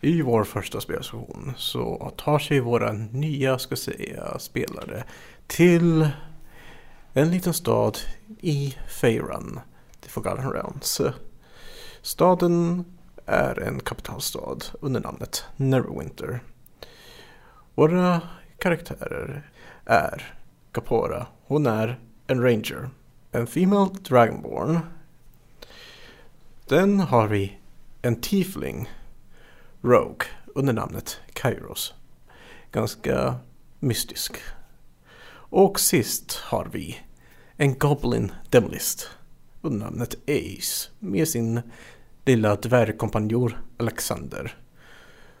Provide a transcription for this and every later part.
I vår första spelsession så tar sig våra nya, ska säga, spelare till en liten stad i Feyran. The Forgotten Realms. Staden är en kapitalstad under namnet Neverwinter. Våra karaktärer är Capora. Hon är en ranger. En female dragonborn. Sen har vi en tiefling Rogue under namnet Kairos. Ganska mystisk. Och sist har vi en Goblin Demolist under namnet Ace med sin lilla dvärgkompanjor Alexander.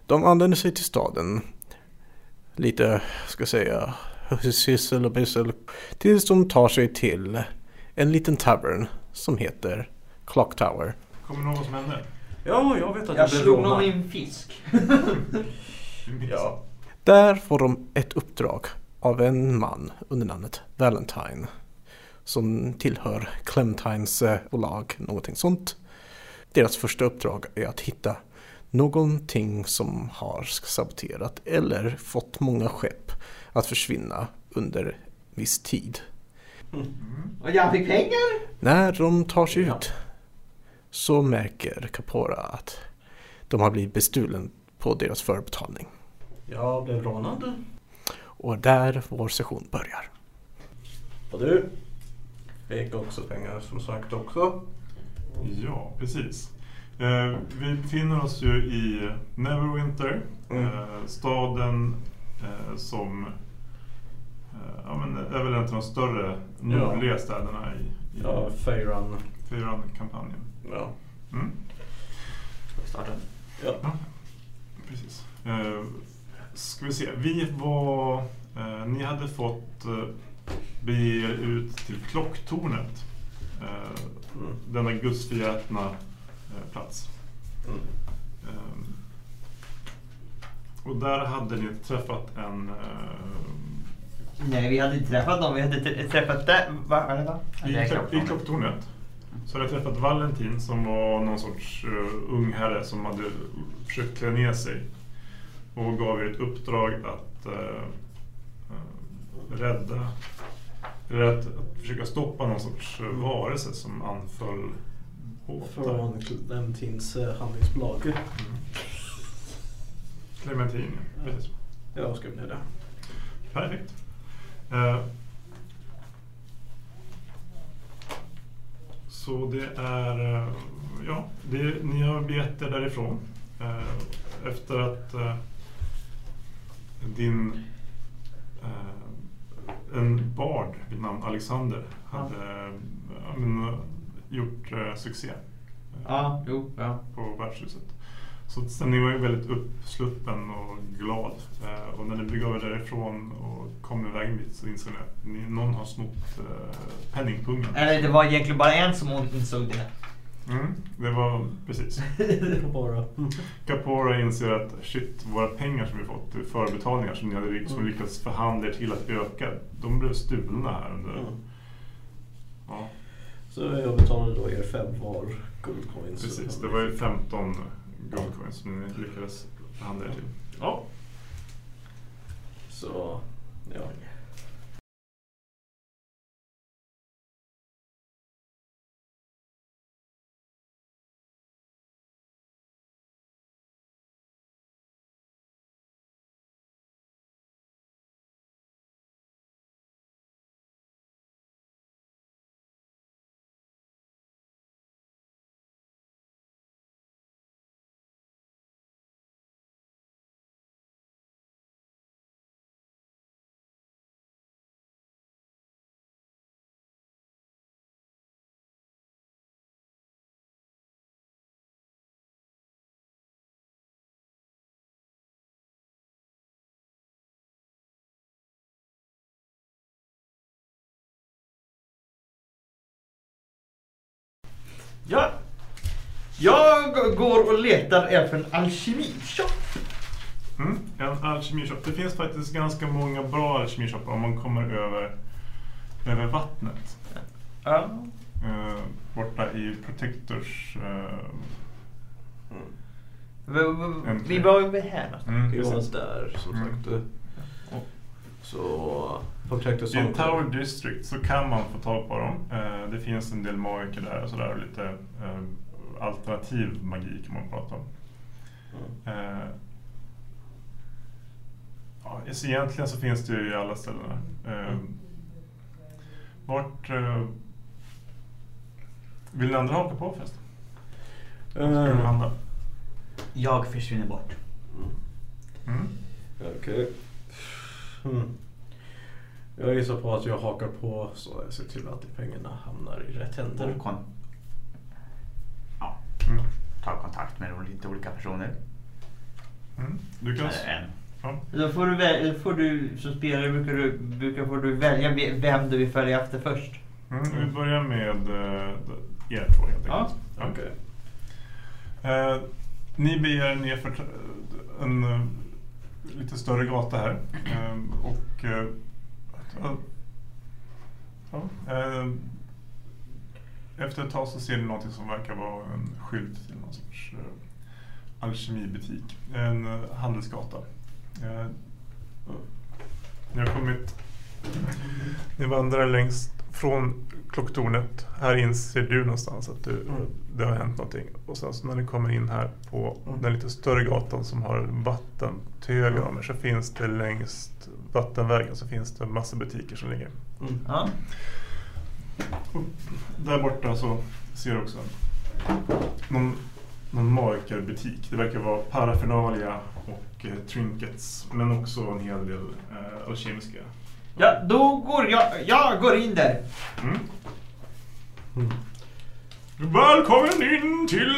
De använder sig till staden lite, ska jag säga, syssel och byssel tills de tar sig till en liten tavern som heter Clock Tower. Kommer du ihåg vad som hände? Ja, jag vet att Jag slog någon i en fisk. Ja. Där får de ett uppdrag av en man under namnet Valentine. Som tillhör Clementines eh, bolag, någonting sånt. Deras första uppdrag är att hitta någonting som har saboterat eller fått många skepp att försvinna under viss tid. Och jag fick pengar? När de tar sig ut så märker Capora att de har blivit bestulen på deras förbetalning. Jag blev rånad. Och där vår session börjar. Och du? Fick också pengar som sagt också. Ja, precis. Eh, vi befinner oss ju i Neverwinter, Mm. eh, staden eh, som eh, ja, men är väl en av de större nordliga städerna i, i Ja, Faerun. Ja. Mm, Ska vi starta? ja. precis. Eh, ska vi se, vi var... Eh, ni hade fått eh, bege er ut till klocktornet. Eh, Mm. denna gudsförgätna eh, plats. Mm. Ehm, och där hade ni träffat en... eh, Nej, vi hade inte träffat dem. Vi hade träffat där. Va? Eller va? I, Det är klock- I klocktornet så hade jag träffat Valentin som var någon sorts uh, ung herre som hade försökt klä ner sig. Och gav er ett uppdrag att eh, eh, rädda, eller att, att försöka stoppa någon sorts uh, varelse som anföll båtar. Från Clementins eh, handlingsbolag. Mm. Clementin, ja. precis. Jag skrev ner det. Perfekt. Så det är, eh, ja, det, ni har begett er därifrån eh, efter att eh, din en bard vid namn Alexander hade ja, gjort succé Ja, jo, ja. på värdshuset. Så stämningen var ju väldigt uppsluppen och glad. Eh, och när ni begav er därifrån och kom iväg en bit så insåg ni att ni, någon har snott eh, penningpungen. Eller det var egentligen bara en som insåg det. Mm, det var precis. Mm. Capora inser att shit, våra pengar som vi fått, förbetalningar som ni hade som Mm. lyckats förhandla er till att öka, de blev stulna här under... Mm. Ja, Så jag betalade då er fem var guldcoins. precis. Det var ju 15 guldcoins som ni lyckades förhandla er till. Ja, Så, ja. Ja. Jag går och letar efter en alkemishop. Mm, en alkemishop. Det finns faktiskt ganska många bra alkemishoppar om man kommer över, över vattnet. Ja. Eh, borta i Protectors... V- En- Vi var ju här någonstans. Mm, Det var där som Mm. sagt. eh, Så projektet I. Tower District så kan man få tag på dem. Eh, Det finns en del magiker där och sådär. Lite eh, alternativ magi kan man prata om. Mm. Eh, Ja, så egentligen så finns det ju i alla ställena. Eh, Vart... eh, Vill ni andra haka på förresten? Jag försvinner bort. Mm. Okej. Mm. Jag gissar på att jag hakar på så jag ser till att pengarna hamnar i rätt händer. Och kon- ja, Mm. ta kontakt med lite olika personer. Mm. Du kan... En. Ja. Då får du, väl- får du som spelare brukar du, brukar får du välja ve- vem du vill följa efter först. Mm. Vi börjar med eh, er två helt Ja. enkelt. Ja. Okej. Eh, ni ner för en eh, lite större gata här. Ehm, och eh, ja, ehm, efter ett tag så ser ni någonting som verkar vara en skylt till någon sorts eh, alkemibutik. En eh, handelsgata. Ehm, ni har kommit... Ni vandrar längst från klocktornet. Här inser du någonstans att du, Mm. det har hänt någonting. Och sen så när ni kommer in här på Mm. den lite större gatan som har vatten till höger om er så finns det längst vattenvägen så finns det massa butiker som ligger. Mm. Ja. Där borta så ser du också någon, någon magikerbutik. Det verkar vara paraphernalia och eh, trinkets men också en hel del eh, alkemiska. Ja, då går jag, jag går in där. Mm. Mm. Välkommen in till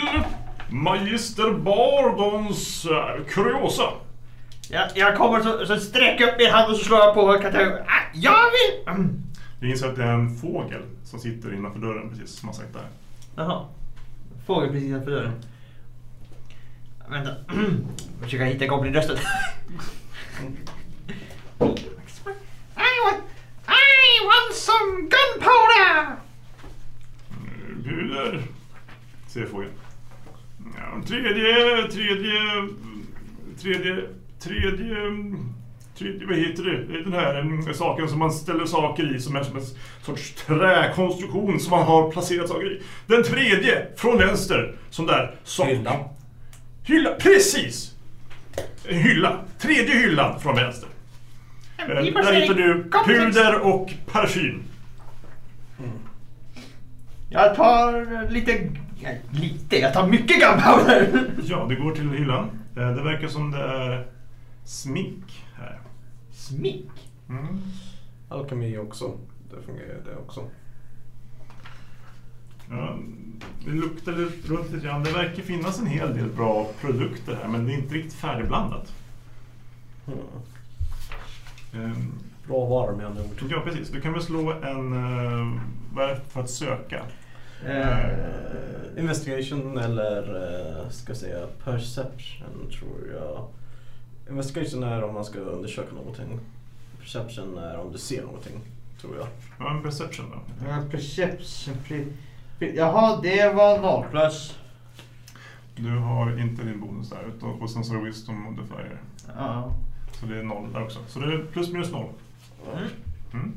Magister Bardons uh, kuriosa. Jag, jag kommer så, så sträcker upp min hand och så slår jag på kartongen. Ah, jag vill... Mm. Du inser att det är en fågel som sitter innanför dörren precis som har sagt där. Jaha. Fågel precis utanför dörren. Vänta. Försöka hitta goblinrösten. I want, some gunpowder! Bjuder, säger fågeln. Ja, tredje, tredje, tredje, tredje, tredje, vad heter det? Den här mm, saken som man ställer saker i som är som en sorts träkonstruktion som man har placerat saker i. Den tredje, från vänster, som där. sak- Hylla. Hylla, precis! En hylla. Tredje hyllan från vänster. Eh, Där hittar du puder och parfym. Jag tar lite... ja, Lite? Jag tar mycket gunpowder! Ja, det går till hyllan. Eh, Det verkar som det är smink här. Smink? Mm. Alkemi också. Det fungerar det också. Ja, det luktar lite- runt lite grann. Det verkar finnas en hel del bra produkter här men det är inte riktigt färdigblandat. Mm. Ehm, Bra varor med andra ord. Ja, precis. Du kan väl slå en... eh, Vad är det för att söka? Eh, investigation eller eh, ska jag säga perception tror jag. Investigation är om man ska undersöka någonting. Perception är om du ser någonting, tror jag. Ja, en perception då. Ja, Perception. Jaha, det var noll plus. Du har inte din bonus där utan, och sen så har du wisdom modifier. Ja. Så det är noll där också. Så det är plus minus noll. Mm. Mm.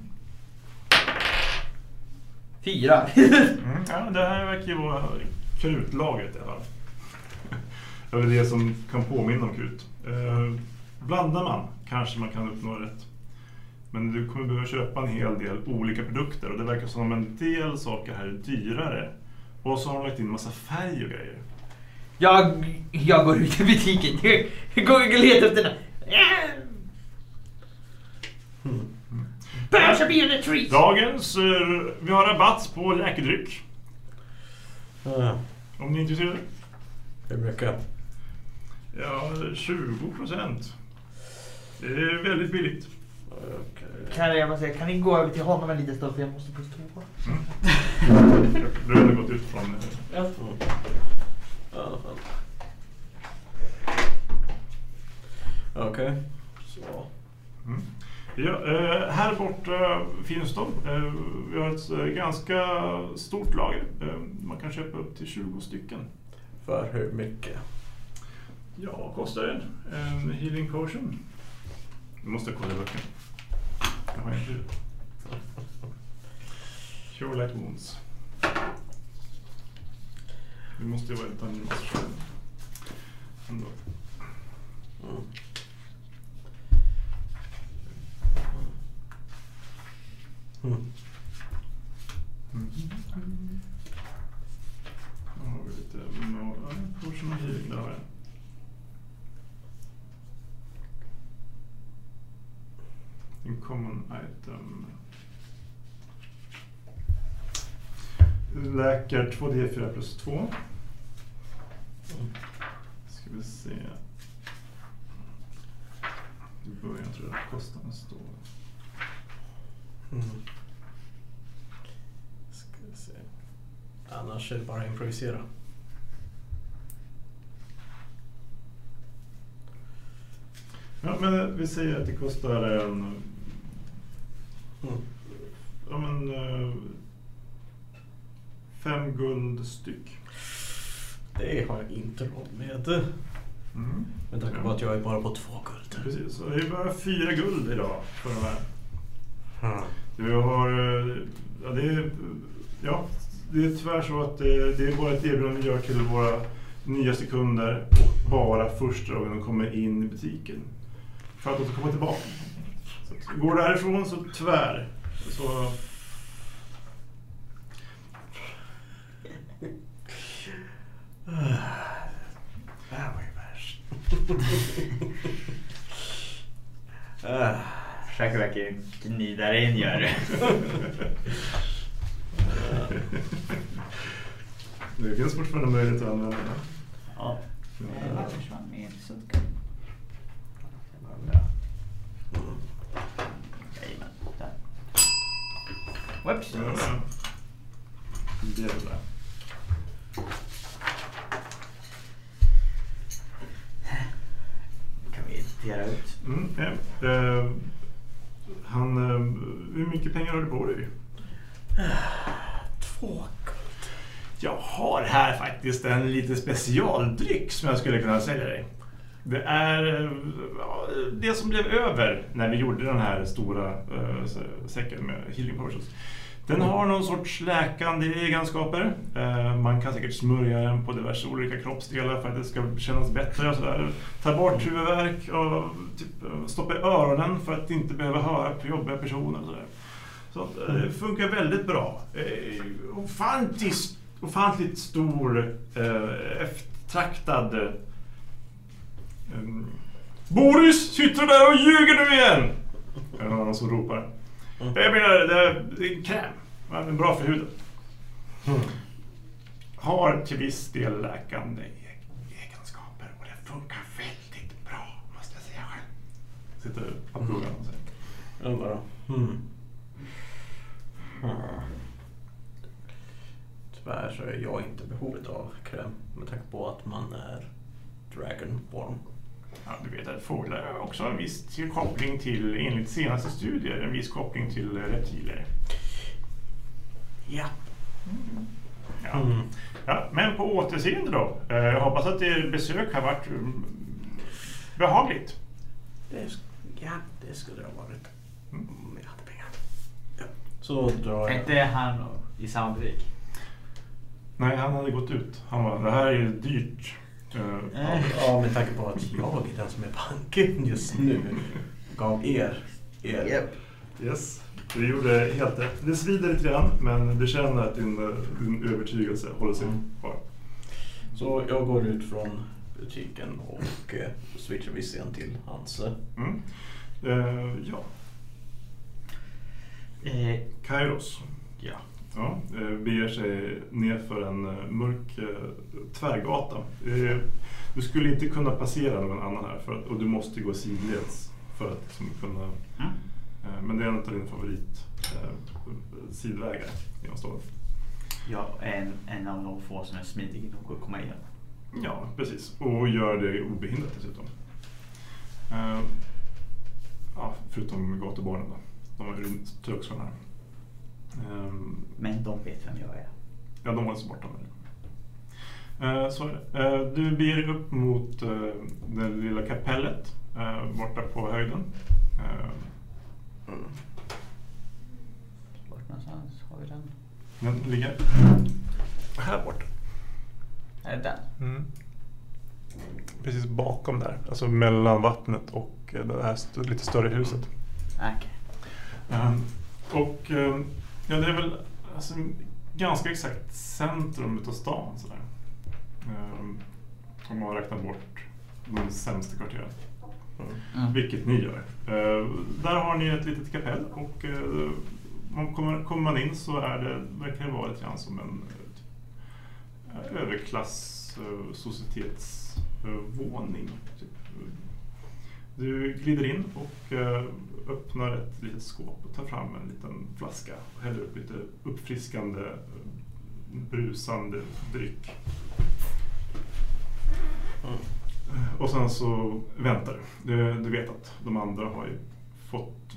Fyra. Mm. Ja, det här verkar ju vara krutlagret i alla fall. Eller det som kan påminna om krut. Eh, blandar man kanske man kan uppnå rätt. Men du kommer behöva köpa en hel del olika produkter och det verkar som om en del saker här är dyrare. Och så har de lagt in massa färg och grejer. jag, jag går ut i butiken. Jag går och letar efter den. Are being a treat. Dagens, eh, vi har rabatt på läkedryck. Om ni är intresserade. hur mycket? Ja, 20 procent. Det är väldigt billigt. Okej. Kan jag bara säga, kan ni gå över till honom en liten stund för jag måste på toa. Du har ändå gått ut från... Ja. Mm. Okej, så. Mm. Ja, eh, här borta finns de. Eh, vi har ett eh, ganska stort lager. Man kan köpa upp till 20 stycken. För hur mycket? Ja, kostar den? En healing potion? Du måste kolla i böckerna. Jag har inte det. Cure light wounds. Det måste ju vara Master själv. Ändå. Mm. Mm. Mm. Då har vi lite no, ja, potion of healing. Där har jag. En common item. Läkar 2D4 plus 2. Ska vi se. I början tror jag att kostnaden står. Mm. Ska vi se. Annars är det bara att improvisera. Ja, men vi säger att det kostar en... Mm. Ja, men... eh, Fem guld styck. Det har jag inte råd med. Mm. Med tanke på att jag är bara på två guld. Precis, så det är bara fyra guld idag för de här. Mm. Du har... eh, Ja, det är, ja, det är tyvärr så att det, det är bara ett erbjudande vi gör till våra nyaste kunder och bara första gången de kommer in i butiken. För att de ska komma tillbaka. Så går härifrån så tyvärr så... Det här var ju värst. Försöker verkligen gnida dig in gör du. Det finns fortfarande möjlighet att använda det. Ja. Det försvann med. Där. Whoops. Jävlar. kan vi dela ut. Mm, ja. Eh, han, eh, hur mycket pengar har du på dig? Två guld. Jag har här faktiskt en lite specialdryck som jag skulle kunna sälja dig. Det är eh, det som blev över när vi gjorde den här stora eh, sä- säcken med healing potions. Den har någon sorts läkande egenskaper. Eh, man kan säkert smörja den på diverse olika kroppsdelar för att det ska kännas bättre. Och sådär. Ta bort huvudvärk och typ, eh, stoppa i öronen för att inte behöva höra på jobbiga personer. Och sådär. Så att, eh, det funkar väldigt bra. Ofantligt, ofantligt stor, eftertraktad... Em, Boris, sitter du där och ljuger nu igen? Är det någon annan som ropar. Mm. Jag menar, det är, en kräm. Är bra för huden. Mm. Har till viss del läkande e- egenskaper och det funkar väldigt bra, måste jag säga själv. Sitter på proven och säger. Jag bara... Hmm. Tyvärr så är jag inte behovet av kräm med tanke på att man är dragonborn. Ja, du vet att fåglar har också en viss koppling till, enligt senaste studier, en viss koppling till reptiler. Ja. Ja. Mm. Ja, men på återseende då. Eh, Jag hoppas att ert besök har varit mm, behagligt. Det, ja, det skulle det ha varit. Mm. Om jag hade pengar. Ja. Så drar jag... Tänkte han i butik? Nej, han hade gått ut. Han var, det här är dyrt. Eh, Ja, ja, med tanke på att jag är den som är banken just nu. Gav er er. Yes, du gjorde helt rätt. Det svider lite grann, men du känner att din, eh, din övertygelse håller sig Mm. kvar. Så jag går ut från butiken och eh, switchar vissen till hans. eh, Mm. Eh, ja, Eh, Kairos. ja. Ja, eh, beger sig ner för en eh, mörk eh, tvärgata. Du skulle inte kunna passera någon annan här för att, och du måste gå sidleds för att liksom kunna... Mm. Men det är en av dina favorit eh, sidvägar genom staden. Är en, en av de få som är smidig nog att komma igenom. Ja, precis. Och gör det obehindrat dessutom. Ja, förutom gatubarnen då. De är ju trögsköna. Eh, Men de vet vem jag är. ja, de var så borta med det. Eh, så. Eh, du beger dig upp mot eh, det lilla kapellet borta på höjden. Eh, Vart någonstans har vi den? den ligger här borta. Är det den? Mm. Precis bakom där, alltså mellan vattnet och det här st- lite större huset. Okej. Ehm, och ehm, ja, det är väl alltså, ganska exakt centrum utav stan sådär. Ehm, om man räknar bort de sämsta kvarteren. Mm. Vilket ni gör. Ehm, där har ni ett litet kapell och eh, man kommer, kommer man in så är det, verkar det vara lite grann som en eh, överklass eh, societetsvåning. Typ. Du glider in och öppnar ett litet skåp och tar fram en liten flaska och häller upp lite uppfriskande, eh, brusande dryck. Och sen så väntar du. Du- vet att de andra har ju fått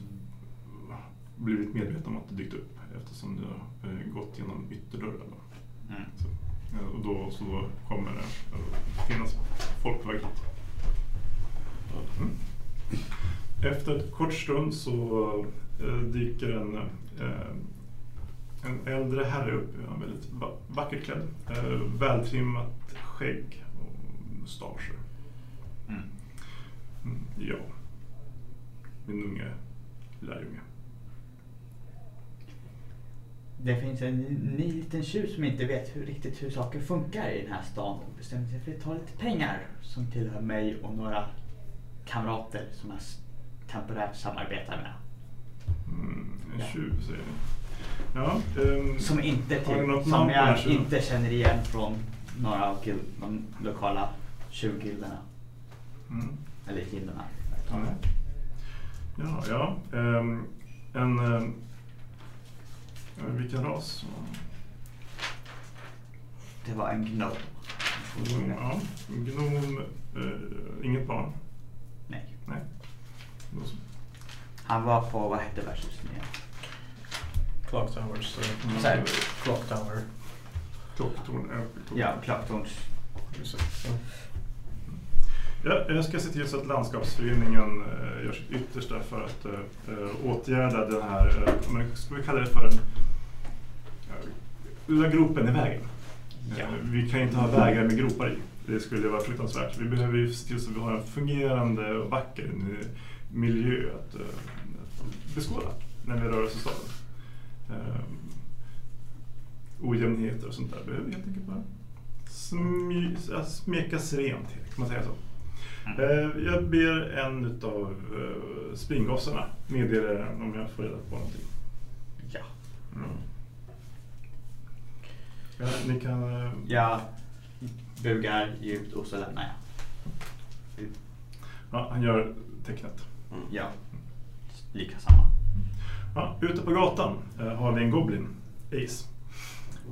blivit medvetna om att du dykt upp eftersom du har eh, gått genom ytterdörren. Mm. Så, eh, och då så då kommer det finnas folk på väg hit. Mm. Efter ett kort stund så eh, dyker en, eh, en äldre herre upp. Han är väldigt va- vackert klädd. Eh, vältrimmat skägg och mustascher. Mm. Mm, ja. Min unge lärjunge. Det finns en ny liten tjur som inte vet hur, riktigt hur saker funkar i den här stan och bestämmer sig för att ta lite pengar som tillhör mig och några kamrater som s- temporärt samarbetar med. Mm, en Ja. tjuv säger ni. Ja, ehm, Som inte till, namn som jag inte känner igen från några av guild, de lokala tjuvgilderna. Mm. Eller gilderna. Ja, ja. ja ehm, en... ja, vilken ras? Det var en gnom. Mm, Ja, gnom, eh, inget barn. Nej. Nej. Han var på, vad hette värdshuset igen? Clock Towers. Mm. Så här, Clock Tower. Klocktorn. äh. Ja, Klocktorns. Ja, jag ska se till så att landskapsföreningen eh, gör sitt yttersta för att eh, åtgärda den här, eh, men ska vi kalla det för en eh, lilla gropen i vägen. Ja. Vi kan inte ha vägar med gropar i. Det skulle vara fruktansvärt. Vi behöver ju se till så att vi har en fungerande och vacker eh, miljö att, eh, att beskåda när vi rör oss i staden. Eh, ojämnheter och sånt där behöver vi helt enkelt bara smy, smekas rent, kan man säga så. Mm. Eh, Jag ber en utav eh, springgossarna meddela er om jag får reda på någonting. Ja. Mm. Ja, ni kan... eh, Jag bugar djupt och så lämnar jag. Ja, han gör tecknet. Ja. Lika samma. Ja, ute på gatan eh, har vi en Goblin, Ace.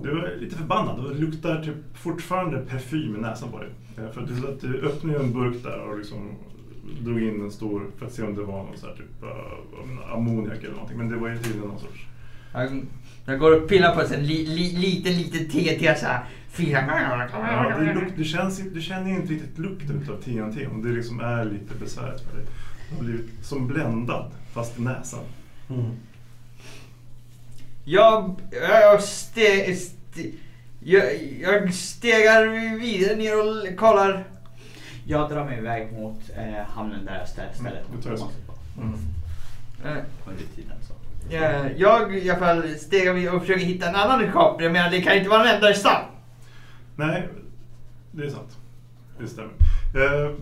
Du är lite förbannad och det luktar typ fortfarande parfym i näsan på dig. Eh, För att du, att du öppnade ju en burk där och liksom drog in en stor för att se om det var någon så här typ uh, ammoniak eller någonting. Men det var ju tydligen någon sorts... Jag, jag går och pillar på en li, li, liten, liten TNT så här. Fyra. Ja, det luk, du, känns, du känner inte riktigt lukten utav TNT om det liksom är lite besvärligt för dig. Blivit som bländad fast i näsan. Mm. Jag, jag, ste, ste, jag, jag stegar vidare ner och kollar. Jag drar mig iväg mot eh, hamnen där stä- stället. Mm, du tar det så. Mm. Eh, så. Eh, jag i alla fall stegar vidare och försöker hitta en annan shop. Jag menar det kan inte vara den enda i stan. Nej, det är sant. Det stämmer. Eh,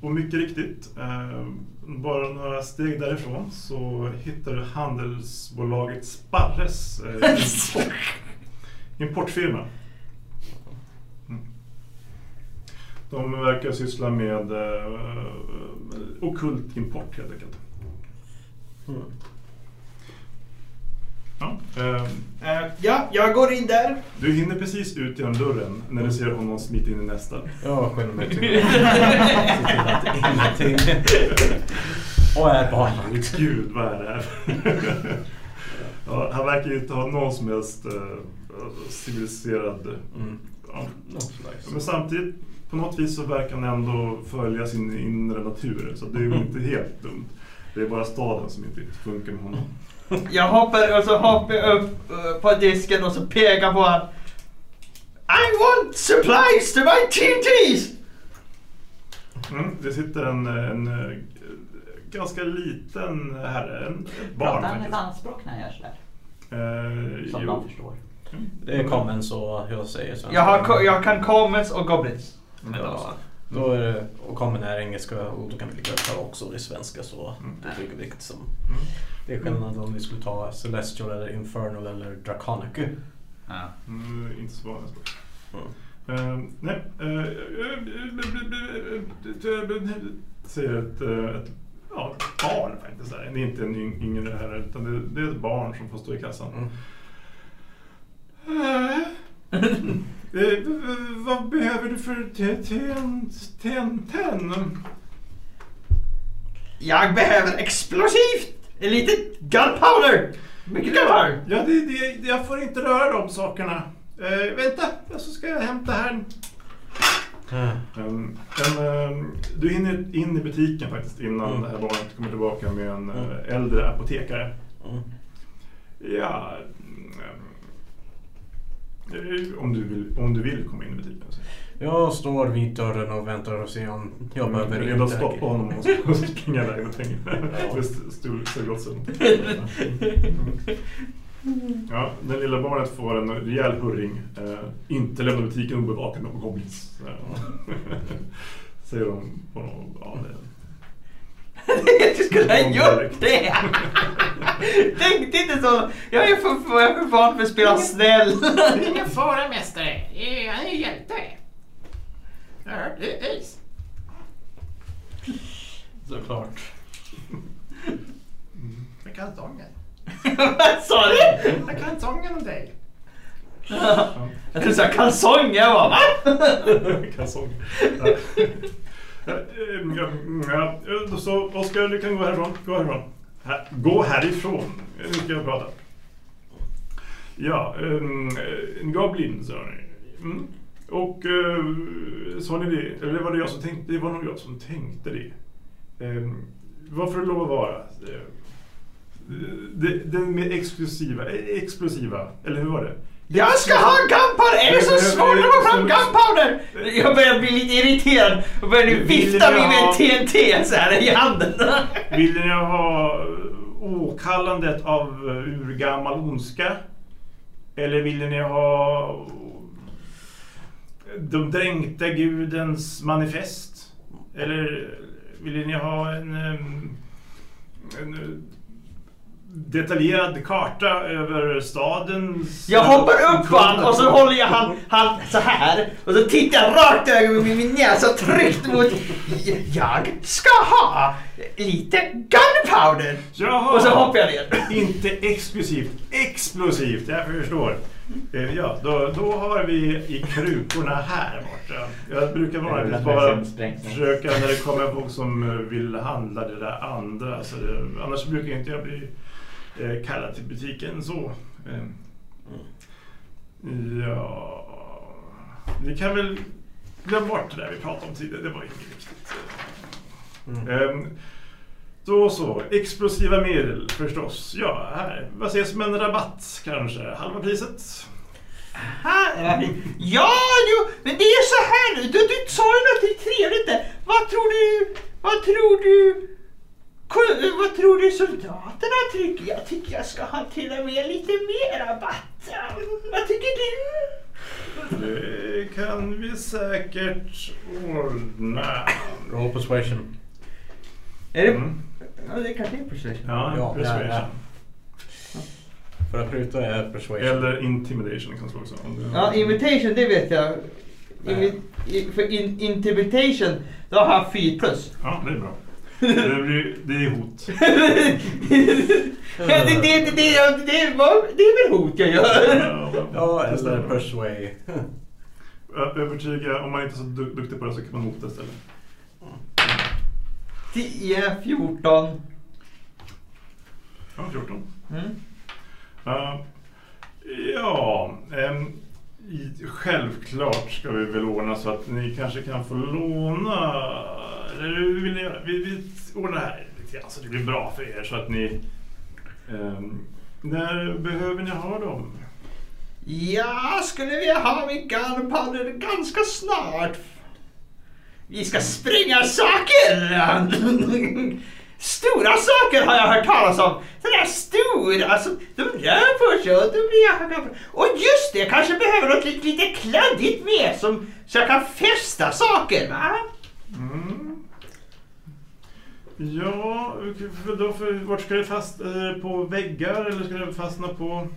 och mycket riktigt, eh, bara några steg därifrån så hittar du handelsbolaget Sparres eh, import, importfirma. Mm. De verkar syssla med eh, okult import helt enkelt. Mm. Ja, Eh, ja, jag går in där. du hinner precis ut genom dörren när du ser honom smita in i nästa. Mig till Se till att ingenting... Och är barnvakt. Gud, vad är det här? ja, han verkar ju inte ha någon som helst eh, civiliserad Mm. Ja. Nice. Men samtidigt, på något vis så verkar han ändå följa sin inre natur. Så det är ju inte helt dumt. Det är bara staden som inte funkar med honom. Jag hoppar och så hoppar jag upp eh, på disken och så pekar på han. I want supplies to my TNTs! Mm, det sitter en, en, eh, ganska liten herre, en, ett barn Pratar han ett anspråk när han gör sådär? Eh, Som jo. de förstår. Det är common så jag säger svenska. Jag, har, jag kan commons och goblins. Ja, då är det, och common är engelska och då kan vi lika ta också i svenska så Mm. det tycker vi vilket som. Mm. Det är skillnad om vi skulle ta Celestial eller Infernal eller Draconic. Ja. Mm, inte så vanligt. Mm. Eh, nej. eh, säger ett, eh, ett ja, ett barn faktiskt. Det är inte en yng- yngre herre utan det, det är ett barn som får stå i kassan. Mm. Eh, vad behöver du för TNT? Jag behöver explosivt! Lite gunpowder! Mycket gunpowder! Ja, det, det, jag får inte röra de sakerna. Eh, vänta, så ska jag hämta här. Um, en, du hinner in i butiken faktiskt innan Mm. det här barnet kommer tillbaka med en Mm. eh, äldre apotekare. Mm. Ja, mm, om, du vill, om du vill komma in i butiken. Så. Jag står vid dörren och väntar och ser om jag behöver Jag redan inte- stoppa honom och och så springa iväg med pengarna. Ja. Med st- stor stöldgodsen. Ja, det lilla barnet får en rejäl hurring. Eh, inte lämna butiken obevakad av goblins. Eh, Säger de på någon... Ja, det, Du skulle ha gjort det! Tänkte inte så. Jag är för, för, jag är för van för att spela snäll. Ingen fara mästare, han är hjälte. Ja, det är is. Såklart. Jag kan sången. Vad sa du? Jag kan sången om dig. Jag trodde du sa kalsong. Jag bara va? kalsong. Ja. Så Oskar, du kan gå härifrån. Gå härifrån. Här, gå härifrån. Nu ska jag prata. Ja, eh, en goblin sa ni. Mm. Och eh, sa ni det? Eller var det jag som tänkte? Det var nog jag som tänkte det. Eh, Vad får det lov att vara? Det, den mer exklusiva, explosiva, eller hur var det? Jag ska ha gunpowder! Är det så svårt att få fram gunpowder? Jag börjar bli lite irriterad och börjar nu vifta med TNT så här i handen. Vill ni ha åkallandet av eh, urgammal ondska? Eller vill ni ha de dränkta gudens manifest? Eller vill ni ha en, em, en eh, detaljerad karta över stadens... Jag hoppar upp på han och så håller jag han, han så här och så tittar jag rakt i ögonen med min näsa tryckt mot... Jag ska ha lite gunpowder! Jaha! Och så hoppar jag ner. Inte exklusivt, explosivt, jag förstår. Eh, Ja, då, då har vi i krukorna här borta. Jag brukar vanligtvis bara försöka när det kommer folk som eh, vill handla det där andra. Så det, annars brukar inte jag bli eh, kallad till butiken så. Eh, Ja, vi kan väl glömma bort det där vi pratade om tidigare. Det var inget viktigt. Mm. Ehm, Då så, explosiva medel förstås. Ja, här. Vad ses med en rabatt kanske? Halva priset? Här, ja, jo, men det är så här nu. Du, du sa ju något trevligt där. Vad tror du, vad tror du, vad tror du soldaterna tycker? Jag tycker jag ska ha till och med lite mer rabatt. Ja, Vad tycker du? Det kan vi säkert ordna. Roll persuasion. Är det, Mm. ja, det kanske är persuasion. Ja, Ja, persuasion. ja, För att pruta är persuasion. Eller intimidation kan slå också. Ja, invitation det vet jag. Invi, i, för in, intimidation, då har jag 4 plus. Ja, det är bra. Det, blir, det är hot. Det, det, det, det, det, var, det är väl hot jag gör. Ja, eller persuade. Ö- Övertyga, om man inte är så du- duktig på det så kan man hota istället. 10, 14. Ja, 14. Mm. Ja, ja ehm, i- självklart ska vi väl ordna så att ni kanske kan få låna. Eller hur vill ni göra? Vi, vi ordnar det här lite grann så det blir bra för er så att ni... ehm, när behöver ni ha dem? Jag skulle vilja ha gunpowder ganska snart. Vi ska spränga saker! Stora saker har jag hört talas om. Sådana stora, alltså de rör på sig och då blir. Och just det, kanske behöver något lite, lite kladdigt med som, så jag kan fästa saker va? Mm. Ja, för då för, vart ska det fast? Är det på väggar eller ska det fastna på...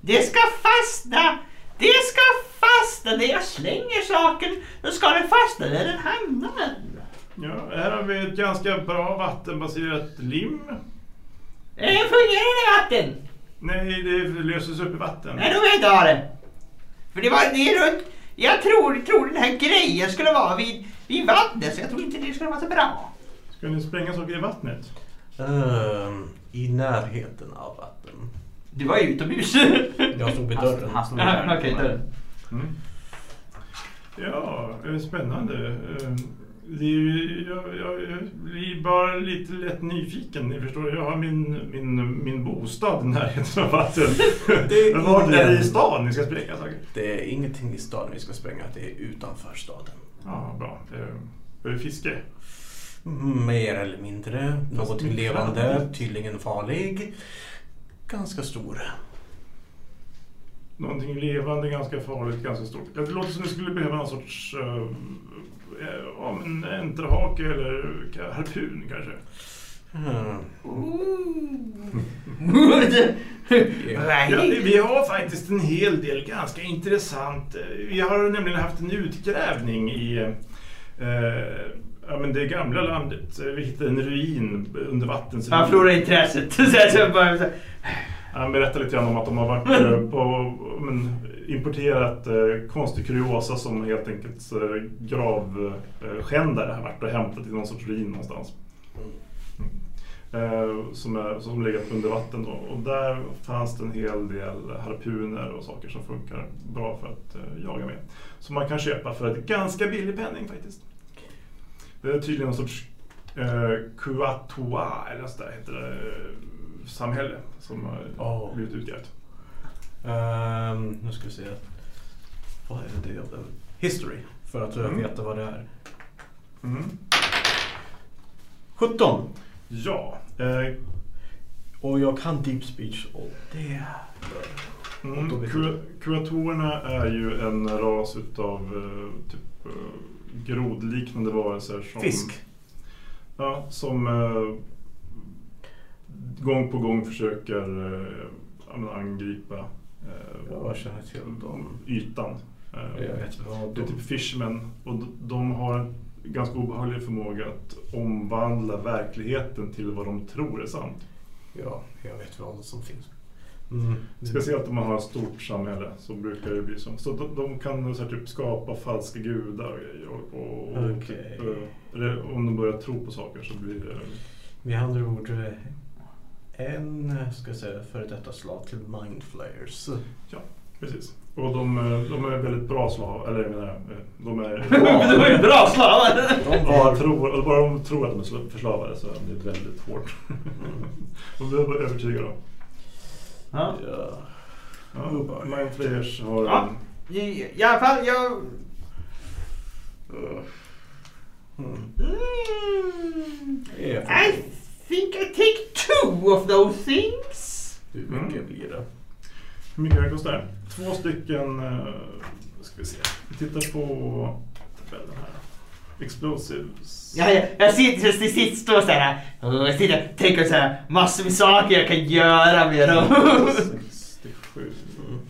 Det ska fastna! Det ska fastna när jag slänger saken. Då ska den fastna där den hamnar. Ja, här har vi ett ganska bra vattenbaserat lim. Eh, fungerar det vatten? Nej, det löses upp i vatten. Nej, då vill jag inte ha det. För det var det runt... Jag tror, tror den här grejen skulle vara vid, vid vattnet så jag tror inte det skulle vara så bra. Ska ni spränga saker i vattnet? Ehm, I närheten av vatten. Du var ju utomhus. Jag stod vid dörren. Han stod vid dörren. Mm. Ja, spännande. Eh, Det är, ju- jag, jag, jag blir bara lite lätt nyfiken. Ni förstår, jag har min, min, min bostad i närheten av vatten. Det är vart är det i stan ni ska spränga saker? Det är ingenting i staden vi ska spränga, det är utanför staden. Ja, bra. Eh, Är det fiske? Mer eller mindre. Någonting mycket levande, tydligen farlig. Ganska stor. Någonting levande, ganska farligt, ganska stort. Det låter som ni skulle behöva någon sorts uh, ja, men enterhake eller harpun kanske. Hmm. Ja, vi har faktiskt en hel del ganska intressant. eh, Vi har nämligen haft en utgrävning i eh, ja, men det gamla landet. Eh, Vi hittade en ruin under vattens Han förlorar intresset. Så jag så bara, så, Han berättade lite grann om att de har varit eh, på, men, importerat eh, konstig kuriosa som helt enkelt eh, gravskändare har varit och hämtat i någon sorts ruin någonstans. Eh, som, är, som legat under vatten då. Och där fanns det en hel del harpuner och saker som funkar bra för att eh, jaga med. Som man kan köpa för ett ganska billig penning faktiskt. Det är tydligen någon sorts eh, Kuatua, eller något sådär heter det, eh, samhälle som har Oh. blivit utgrävt. Ehm, nu ska vi se. Vad är det jag behöver? History. För att Mm. veta vad det är. Mm. 17. Ja. Eh, Och jag kan deep speech och det... mm, Kuatorerna är ju en ras utav eh, typ eh, grodliknande varelser. Som, Fisk. Ja, som eh, gång på gång försöker eh, angripa eh, Jag känner till dem. ytan. Eh, Jag vet vad Det är typ fishmen och de har en ganska obehaglig förmåga att omvandla verkligheten till vad de tror är sant. Ja, jag vet vad som finns. Mm. Speciellt om man har ett stort samhälle så brukar det bli så. Så de, de kan så här, typ skapa falska gudar och grejer. Och, och, och Okej. typ, eh, om de börjar tro på saker så blir det... Med andra ord, en ska jag säga, före detta slag till mindflayers. Precis. Och de, eh, de är väldigt bra slav, eller jag menar, eh, de är... Var ju bra slavar. De Bara, tror, bara de tror att de är sla- förslavade så är det väldigt hårt. de blir bara övertygade. Ja. Ja. Mindflayers har Ja. en... I, I alla fall, jag... Mm. Mm, är I think I take two of those things. Hur mycket blir det? Hur mycket det kostar? Två stycken... Uh, ska vi se. Vi tittar på tabellen här. Explosives. Ja, jag, jag sitter, jag sitter står så här och jag sitter och tänker så här massor med saker jag kan göra med dem. 67. Mm.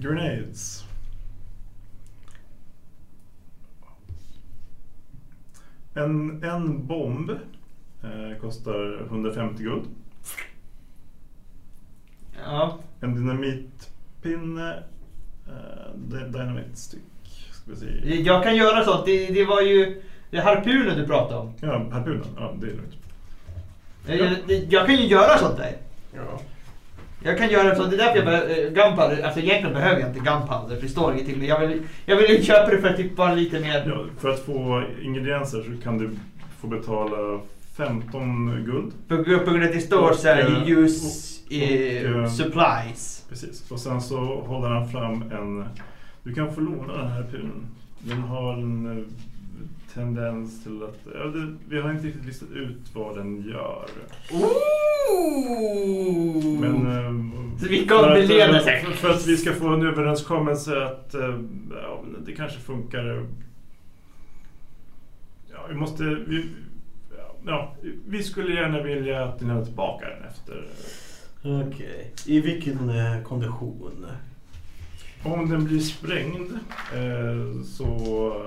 Grenades. En, en bomb eh, kostar 150 guld. Ja, En dynamitpinne, eh, dy- dynamite stick, ska vi se. jag kan göra sånt. Det, det var ju det är harpunen du pratade om. Ja, harpunen. Ja, det är lugnt. Jag, jag, jag kan ju göra sånt där. Ja. Jag kan göra så, det är därför jag behöver uh, Gunpowder. Alltså egentligen behöver jag inte Gunpowder för det står inget till men jag vill, jag vill ju köpa det för att typ vara lite mer... Ja, för att få ingredienser så kan du få betala 15 guld. På, på grund av att det står så här eh, use och- och, eh, eh, supplies. Precis. Och sen så håller han fram en... Du kan få låna den här pulen. Den har en eh, tendens till att... Ja, det, vi har inte riktigt listat ut vad den gör. Ooh! Men... eh, Så vi kan för att, belöna eh, för, för att vi ska få en överenskommelse att eh, ja, det kanske funkar. Ja, vi måste... Vi, ja, vi skulle gärna vilja att ni lämnar tillbaka den efter... Okej. I vilken eh, kondition? Om den blir sprängd eh, så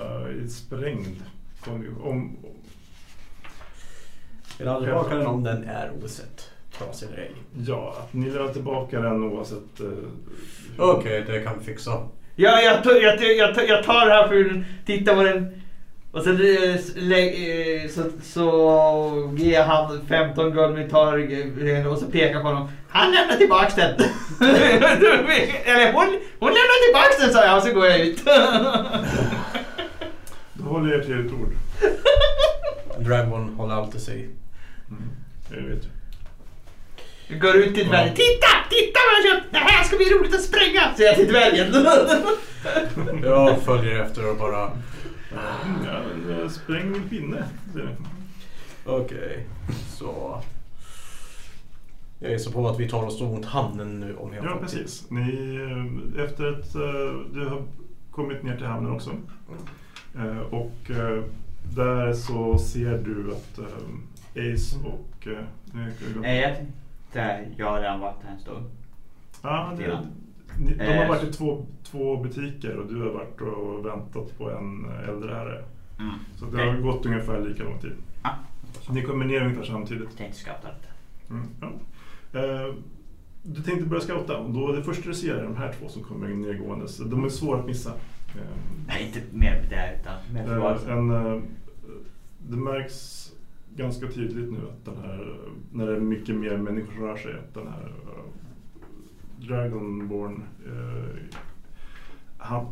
eh, är sprängd. Om, om, Vill aldrig tillbaka den om den är osett. Trasig eller ej. ja, att ni lämnar tillbaka den oavsett... Eh, Okej, det kan vi fixa. Ja, jag, tar- jag, jag, jag tar här pulen, tittar på den och sen eh, eh, så, så ger han 15 guldmyntar eh, och så pekar på honom. Han lämnar tillbaks den. Eller hon, hon lämnar tillbaks den sa jag och så går jag ut. Då håller jag till ett ord. Dragon håller alltid sig. Mm, jag vet. Jag går ut till dvärgen. Titta! Titta vad jag köpt! Det här ska bli roligt att spränga! Säger jag till dvärgen. Jag följer efter och bara... Ja, men, spräng min pinne. Okej, så... Jag gissar på att vi tar oss mot hamnen nu om jag Ja, får precis. Ni, efter att eh, du har kommit ner till hamnen också. Eh, Och eh, där så ser du att Ace och... Nej, jag tänkte... Jag har redan varit här en stund. Ja, det, de har varit i två, två butiker och du har varit och väntat på en äldre herre. Mm. Så det har gått ungefär lika lång tid. Ah, Ni kommer ner ungefär samtidigt. jag tänkte skratta lite. Mm, ja. Eh, du tänkte börja scouta och då det första du ser är de här två som kommer nedgåendes. De är svåra att missa. Eh, Nej, inte mer det utan mer Eh, en, eh, det märks ganska tydligt nu att den här, när det är mycket mer människor som rör sig, att den här eh, Dragonborn, eh, han,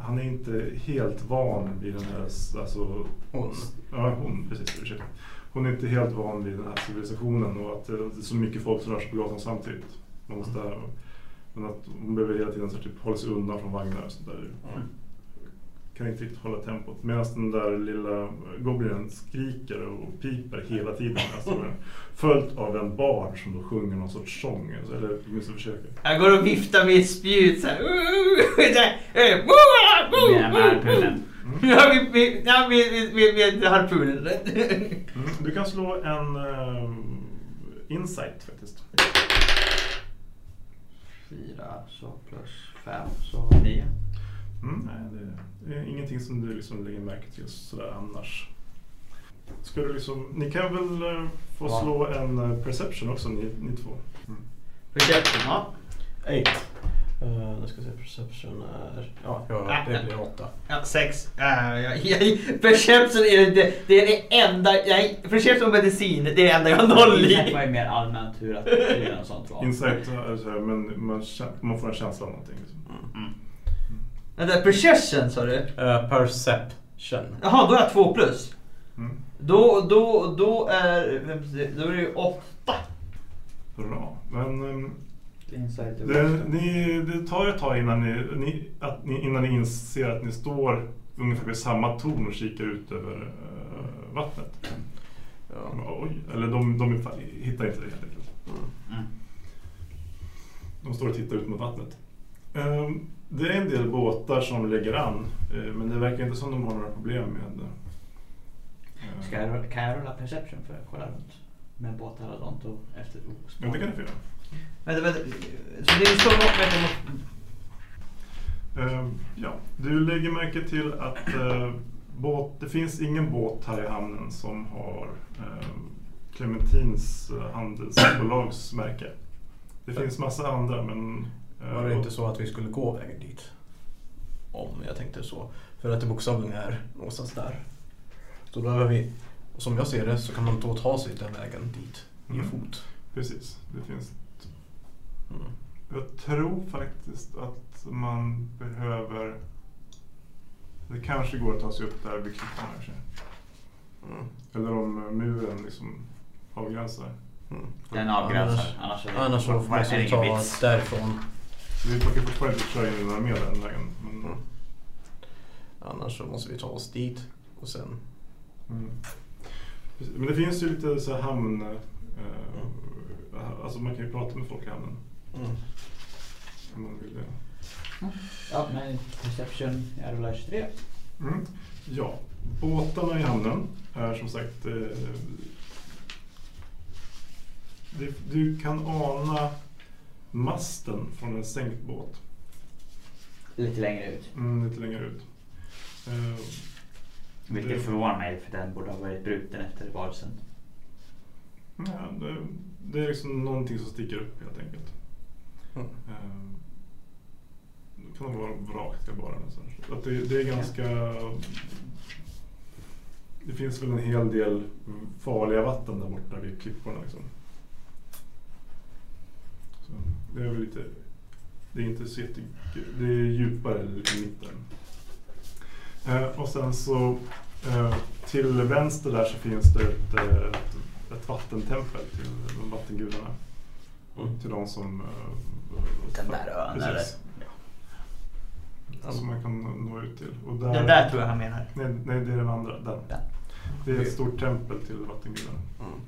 han är inte helt van vid den här, alltså, Hon. Ja, hon, precis. Ursäkta. Hon är inte helt van vid den här civilisationen och att det är så mycket folk som rör sig på gatan samtidigt. Man måste, men att hon behöver hela tiden så typ, hålla sig undan från vagnar och sånt där. Mm. Kan inte riktigt hålla tempot. Medan den där lilla goblinen skriker och piper hela tiden. Alltså, följt av en bard som då sjunger någon sorts sång. Eller åtminstone försöker. Jag går och viftar med ett spjut såhär. Med här pullen. Ja, vi, vi harpunen. Mm. Du kan slå en eh, insight faktiskt. Fyra så plus fem så nio. Mm, nej, det är ingenting som du liksom lägger märke till sådär annars. Ska du liksom, ni kan väl eh, få Ja. slå en eh, perception också, ni, ni två. Mm. Perception, ja. Eight. Uh, nu ska vi se, perception är... Ja, ja det blir åtta. Ja, sex. Perception är det, det är det enda, nej, perception och medicin, det är det enda jag har noll Insight i. var ju mer allmänt hur att och sånt var. Insight, är så här, men man, man får en känsla av någonting. Liksom. Vänta, perception sa du? Uh, perception. Jaha, då är jag två plus. Mm. Då, då, då är, då är det ju åtta. Bra. Men och det, ni, det tar ett tag innan ni, ni, att ni, innan ni inser att ni står ungefär vid samma torn och kikar ut över eh, vattnet. Ja. Oj, eller de, de hittar inte det helt enkelt. Mm. De står och tittar ut mot vattnet. Ehm, Det är en del båtar som lägger an, eh, men det verkar inte som de har några problem med eh, Ska jag, kan jag rulla perception för att kolla runt? Med båtar och sånt och efter Ja, det kan du få göra. Vänta, vänta. Så det är vänta, jag måste- Ehm, Ja, du lägger märke till att eh, båt, det finns ingen båt här i hamnen som har eh, Clementins eh, handelsbolagsmärke. Det finns massa andra men... eh, Var det inte så att vi skulle gå vägen dit? Om jag tänkte så. För att det bokstavligen är någonstans där. Så då behöver vi, som jag ser det, så kan man då ta sig den vägen dit. i Mm. fot. Precis, det finns. Mm. Jag tror faktiskt att man behöver... Det kanske går att ta sig upp där vid klippan i sig. Mm. Eller om eh, muren liksom avgränsar. Mm. Den avgränsar. Annars, det- Annars så får man ta därifrån. Vi kan fortfarande inte köra in några mer den vägen. Men, Mm. Annars så måste vi ta oss dit och sen... Mm. Men det finns ju lite så här hamn... Eh, Alltså man kan ju prata med folk i hamnen. Mm. Om man vill det. Ja, men Perception, jag rullar 23. Mm. Ja, båtarna i hamnen är som sagt... Eh, det, du kan ana masten från en sänkt båt. Lite längre ut. Mm, lite längre ut. Eh, Vilket Det- förvånar mig för den borde ha varit bruten efter varelsen. ja, det, det är liksom någonting som sticker upp helt enkelt. Mm. Eh, Det kan vara vrak till bara. Att det, det är ganska... Det finns väl en hel del farliga vatten där borta vid klipporna. Liksom. Så det är väl lite... Det är inte så jätte, Det är djupare i mitten. Eh, och sen så eh, till vänster där så finns det ett, eh, ett, ett vattentempel till de vattengudarna. Mm. Till de som... eh, Den där ön, Precis. eller? Som man kan nå ut till. Och där, Den där tror jag han menar. Nej, nej, det är den andra. Den. Den. Det är ett stort tempel till vattengudarna. Mm.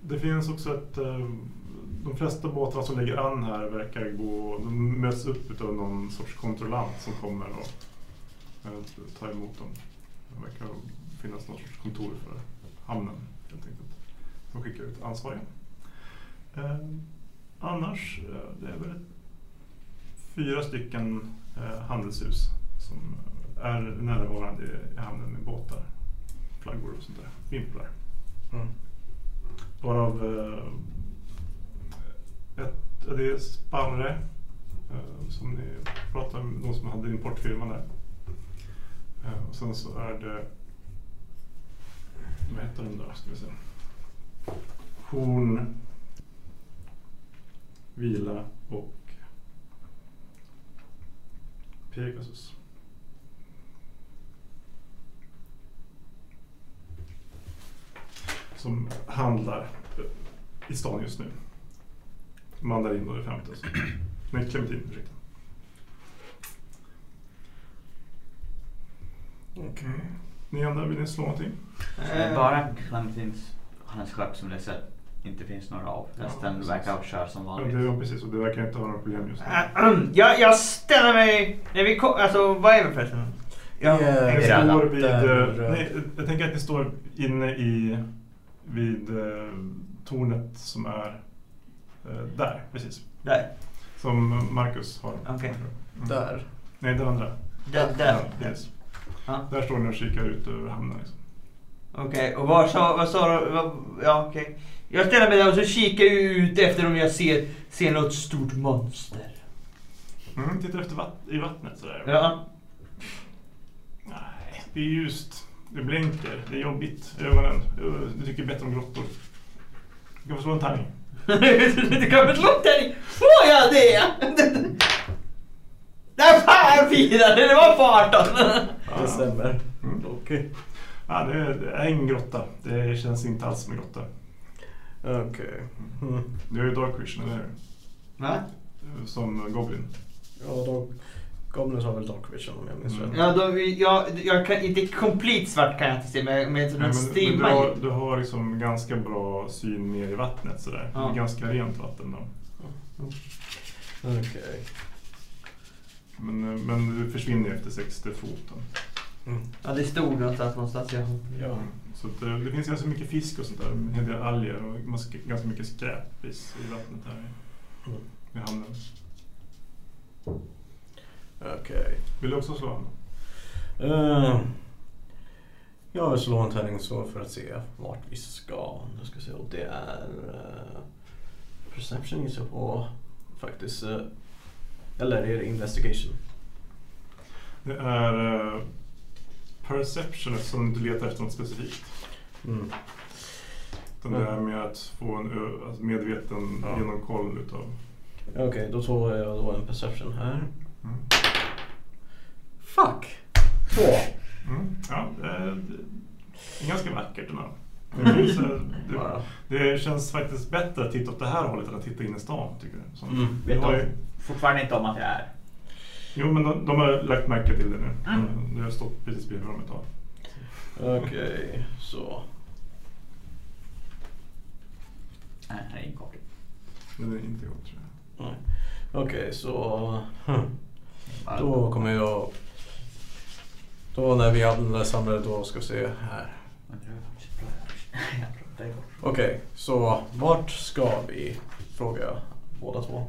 Det finns också ett... Ehm, de flesta båtarna som lägger an här verkar gå... De möts upp av någon sorts kontrollant som kommer och eh, tar emot dem. Det verkar finnas någon sorts kontor för hamnen helt enkelt. De skickar ut ansvariga. Ehm, annars, eh, det är väl fyra stycken eh, handelshus som är närvarande i hamnen med båtar, flaggor och sånt där. Vimplar. Mm. Varav eh, ett, det är Sparre eh, som ni pratade om, de som hade importfirman där. Eh, och sen så är det, vad heter den då, ska vi se. Horn, Vila och Pegasus. Som handlar eh, i stan just nu. Mandarin då är femte. Så. Nej, clementin, ursäkta. Okej. Ni andra, vill ni slå någonting? Det är bara Clementins, hans skepp som det ser, inte finns några av. Ja, Resten precis. verkar ha kört som Ja, vanligt. det, ja, precis. Och det verkar inte ha några problem just nu. Äh, jag, jag ställer mig... När vi kom, alltså, vad är vi förresten? Jag, Det Ni det röda. står vid, eh, nej, jag tänker att ni står inne i vid eh, tornet som är eh, där, precis. där. Som Marcus har. Okej. Mm. Där. Nej, det andra. Där, där. Ja, precis. Ja. Där står ni och kikar ut över hamnen. Liksom. Okej, och vad sa, vad sa du? Vad, ja, okej. Jag ställer mig där och så kikar jag ut efter om jag ser, ser något stort monster. Mm, tittar efter vatt- i vattnet sådär. Ja. Nej, det är ljust. Det blänker. Det är jobbigt ögonen. Du tycker bättre om grottor. Du kan få slå en tärning. du kan väl slå där i... Får jag det? Där fan firade det var på 18! Det stämmer. Mm. Okej. Ja, det, är, det är ingen grotta. Det känns inte alls som en grotta. Okej. Mm. Du har ju Dark Vision, eller hur? Va? Som Goblin. Ja, då... Goblins har väl Dark Vision om jag minns Mm. rätt. Ja, då, jag, jag kan inte komplett svart kan jag inte se med, med Nej, en men, men du, har, du har liksom ganska bra syn ner i vattnet sådär. Ja. Det är ganska rent vatten då. Okej. Men, eh, men du försvinner efter 60 fot. Då. Mm. Ja, det stod någonstans någonstans. Ja. Ja. Så att, eh, det finns ganska mycket fisk och sånt där. En hel del alger och ganska- mycket skräp i, i vattnet här i, Mm. i hamnen. Okej. Vill du också slå honom? Eh, jag vill slå en tärning så för att se vart vi ska. Nu ska se. Och det är uh, Perception gissar jag på faktiskt. eh, eller är det Investigation? Det är uh, perception eftersom du letar efter något specifikt. Mm. Utan det är med att få en alltså medveten Ja. genomkoll utav... Okej, då tog jag då en perception här. Mm. Fuck! Två. Mm. Ja, det är, det är ganska vackert ändå. Mm. Det, finns, eh, det, det känns faktiskt bättre att titta åt det här hållet än att titta in i stan tycker jag. Så, Mm. Vet har de ju, fortfarande inte om att jag är? jo men de, de har lagt märke till det nu. Mm. Det har stått precis bredvid dem ett tag. Okej, så. Nej, här är inkopplad. Det är inte gott tror jag. Okej, så... hm. Då kommer jag... Då när vi alla är samlade då ska vi se här. Okej, så vart ska vi? Frågar jag båda två.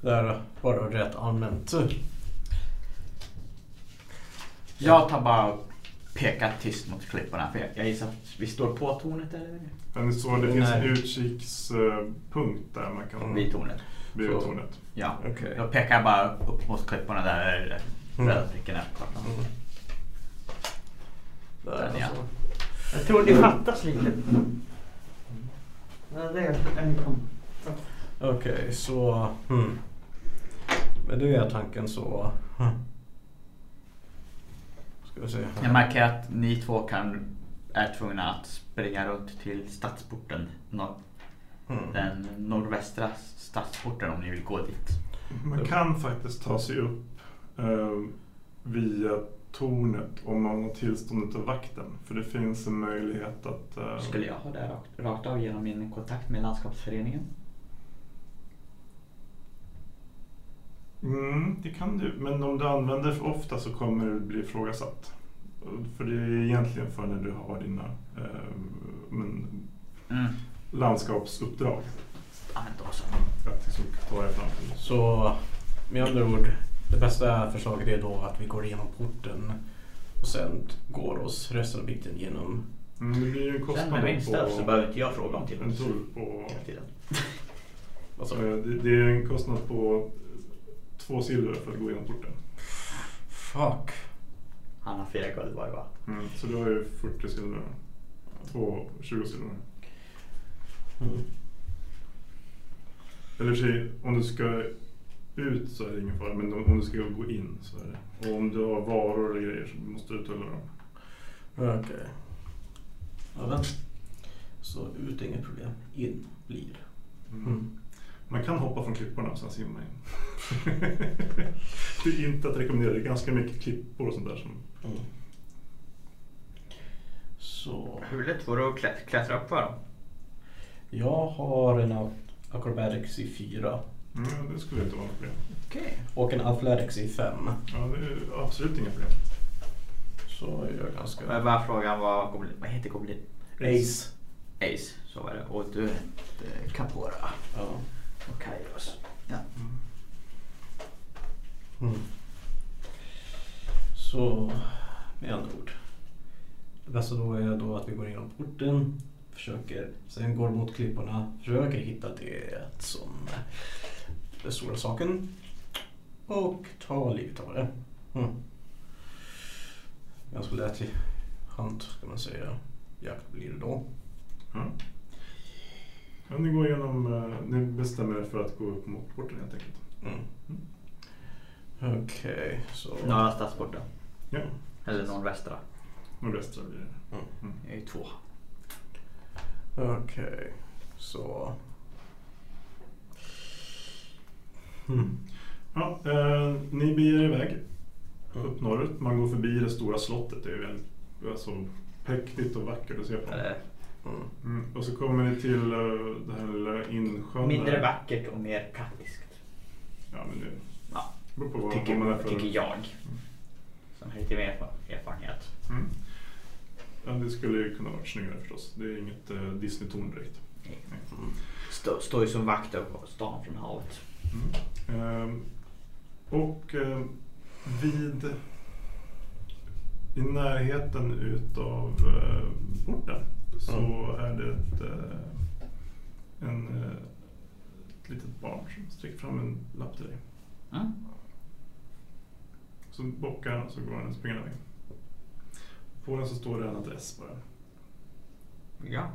Det är bara rätt allmänt. Jag tar bara och pekar tyst mot klipporna. För jag, jag gissar att vi står på tornet eller? Men så det finns en Nej. utkikspunkt där man kan... Vid tornet. Så. tornet. Ja. Okej. Jag pekar bara upp mot klipporna där Mm. på kartan. Mm. Där Den, ja. alltså. Jag tror det fattas lite. Okej, så... Hmm. Med det är tanken så... Hmm. Ska vi se. här. Jag märker att ni två kan, är tvungna att springa runt till stadsporten. Nor- Hmm. den nordvästra stadsporten om ni vill gå dit. Man kan faktiskt ta sig upp eh, via tornet om man har tillståndet av vakten. För det finns en möjlighet att... eh, Skulle jag ha det rakt, rakt av genom min kontakt med landskapsföreningen? Mm, det kan du. Men om du använder för ofta så kommer det bli ifrågasatt. För det är egentligen för när du har dina eh, men, Mm. landskapsuppdrag. Ja, men då så. Att liksom ta dig fram. Så med andra ord, det bästa förslaget är då att vi går igenom porten och sen går oss resten av biten genom... Mm, det blir ju en Sen kostnad med min stöd så på... behöver inte jag fråga om En tillåtelse tull på... hela tiden. Alltså, Eh, det, det är en kostnad på två silver för att gå igenom porten. fuck. Han har fyra guld var va? Mm, så du har ju 40 silver. Två 20 silver. Mm. Eller i och för sig, om du ska ut så är det ingen fara, men om du ska gå in så är det. Och om du har varor eller grejer så måste du tulla dem. Okej. Okay. Så ut är inget problem, in blir. Mm. Man kan hoppa från klipporna och sen simma in. det är inte att rekommendera, det är ganska mycket klippor och sånt där. Som... Mm. Så. Hur lätt var det att klättra upp för? Jag har en Acrobatics i 4 Ja, det skulle inte vara något problem. Okay. Och en Athletics i 5. Ja, det är absolut inga problem. Så jag ganska... Men bara frågan vad, vad heter Goblin? Ace. Ace, så var det. Och du hette Capora. Ja. Och Kairos. Ja. Mm. mm. Så med andra ord. Det bästa då är då att vi går igenom porten, försöker, sen går mot klipporna, försöker hitta det som den stora saken och ta livet av det. Mm. Ganska lätt i hand ska man säga. Jakt blir det då. Ja. Ja, ni går igenom, eh, ni bestämmer er för att gå upp mot porten helt enkelt. Mm. Okej, så... Norra stadsporten. Ja, Eller nordvästra. nordvästra blir det. Mm. Mm. Det är ju två. Okej, så... Mm. Ja, eh, ni beger er iväg Mm. upp norrut. Man går förbi det stora slottet. Det är väldigt alltså, präktigt och vackert att se på. Mm. Mm. Och så kommer ni till uh, det här lilla insjön. mindre där. vackert och mer praktiskt. Ja, men det Ja, beror på vad, tycker, man är för... tycker jag. Som har lite mer erfa- erfarenhet. Mm. Ja, det skulle ju kunna vara snyggare förstås. Det är inget uh, Disney-torn direkt. Mm. Stå, står ju som vakt över stan från havet. Mm. Ehm, och eh, vid i närheten utav eh, porten så Mm. är det ett, eh, en, eh, ett litet barn som sträcker fram en lapp till dig. Mm. Så bockar han och så går han och springer iväg. På den så står det en adress bara. Ja.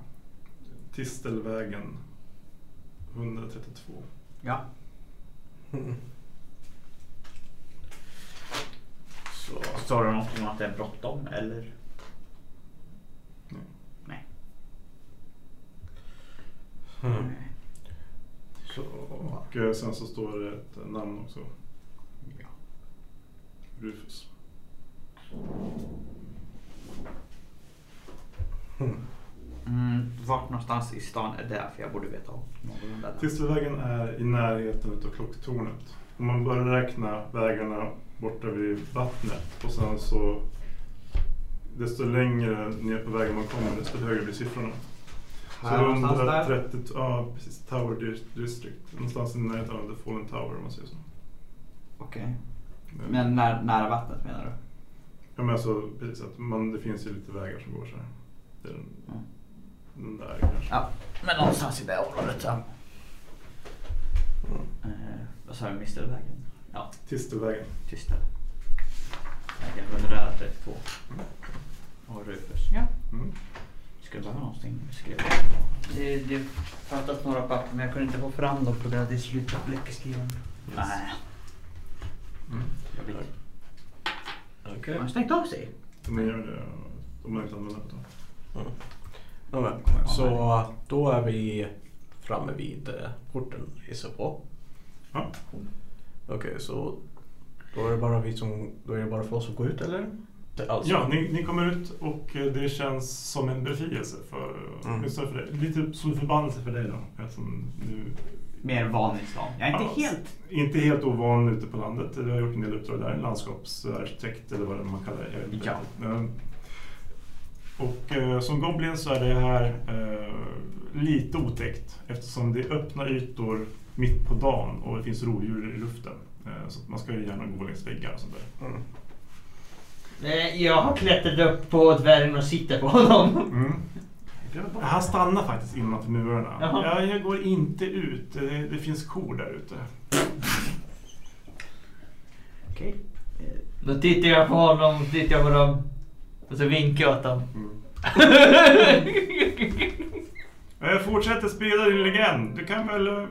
Tistelvägen 132. Ja. Mm. Så. Står det något om att det är bråttom eller? Mm. Så. Och eh, sen så står det ett namn också. Ja. Rufus. Mm. Mm, vart någonstans i stan är det? För jag borde veta om någorlunda. där. Tistelvägen är i närheten av klocktornet. Om man börjar räkna vägarna borta vid vattnet och sen så desto längre ner på vägen man kommer desto högre blir siffrorna. Här någonstans där? 130, ja precis, Tower Dis- District. Någonstans i närheten av The Fallen Tower om man säger så. Okej. Men när, nära vattnet menar du? Ja men alltså precis, att man, det finns ju lite vägar som går så här. Det är den, Mm. Där kanske. Ja, men någonstans i det området ja. Eh, vad sa du, Mistelvägen? Ja, Tistelvägen. Tistel. Vägen 132. Och Rufus. Ja. Mm. Skulle behöva någonting skrivet. Det, det fattas några papper men jag kunde inte få fram dem på grund av att det är slut på bläckskrivaren. Nej, Mm. jag. Okej. Man har stängt av sig. De det om man inte använder det. Ja, så då är vi framme vid eh, porten gissar jag på. Ja. Okej, så då är det bara vi som, då är det bara för oss att gå ut eller? Alltså, Ja, ni, ni kommer ut och eh, det känns som en befrielse för, Mm. för dig. Lite som en förbannelse för dig då. Eftersom du Mer van i stan. Jag är inte Ja, helt... inte helt ovan ute på landet. Du har gjort en del uppdrag där. Landskapsarkitekt eller vad det man kallar det. Ja. Och eh, som Goblin så är det här eh, lite otäckt eftersom det är öppna ytor mitt på dagen och det finns rovdjur i luften. Eh, så man ska ju gärna gå längs väggar och sånt där. Mm. Nej, Jag har klättrat upp på dvärgen och sitter på honom. Mm. Han stannar faktiskt innanför murarna. Jaha. Ja, jag går inte ut. Det, det finns kor där ute. Okej. Eh, Då tittar jag på honom, tittar jag på dem. Och så vinkar jag åt dem. Jag fortsätter sprida din legend. Du kan väl... eh,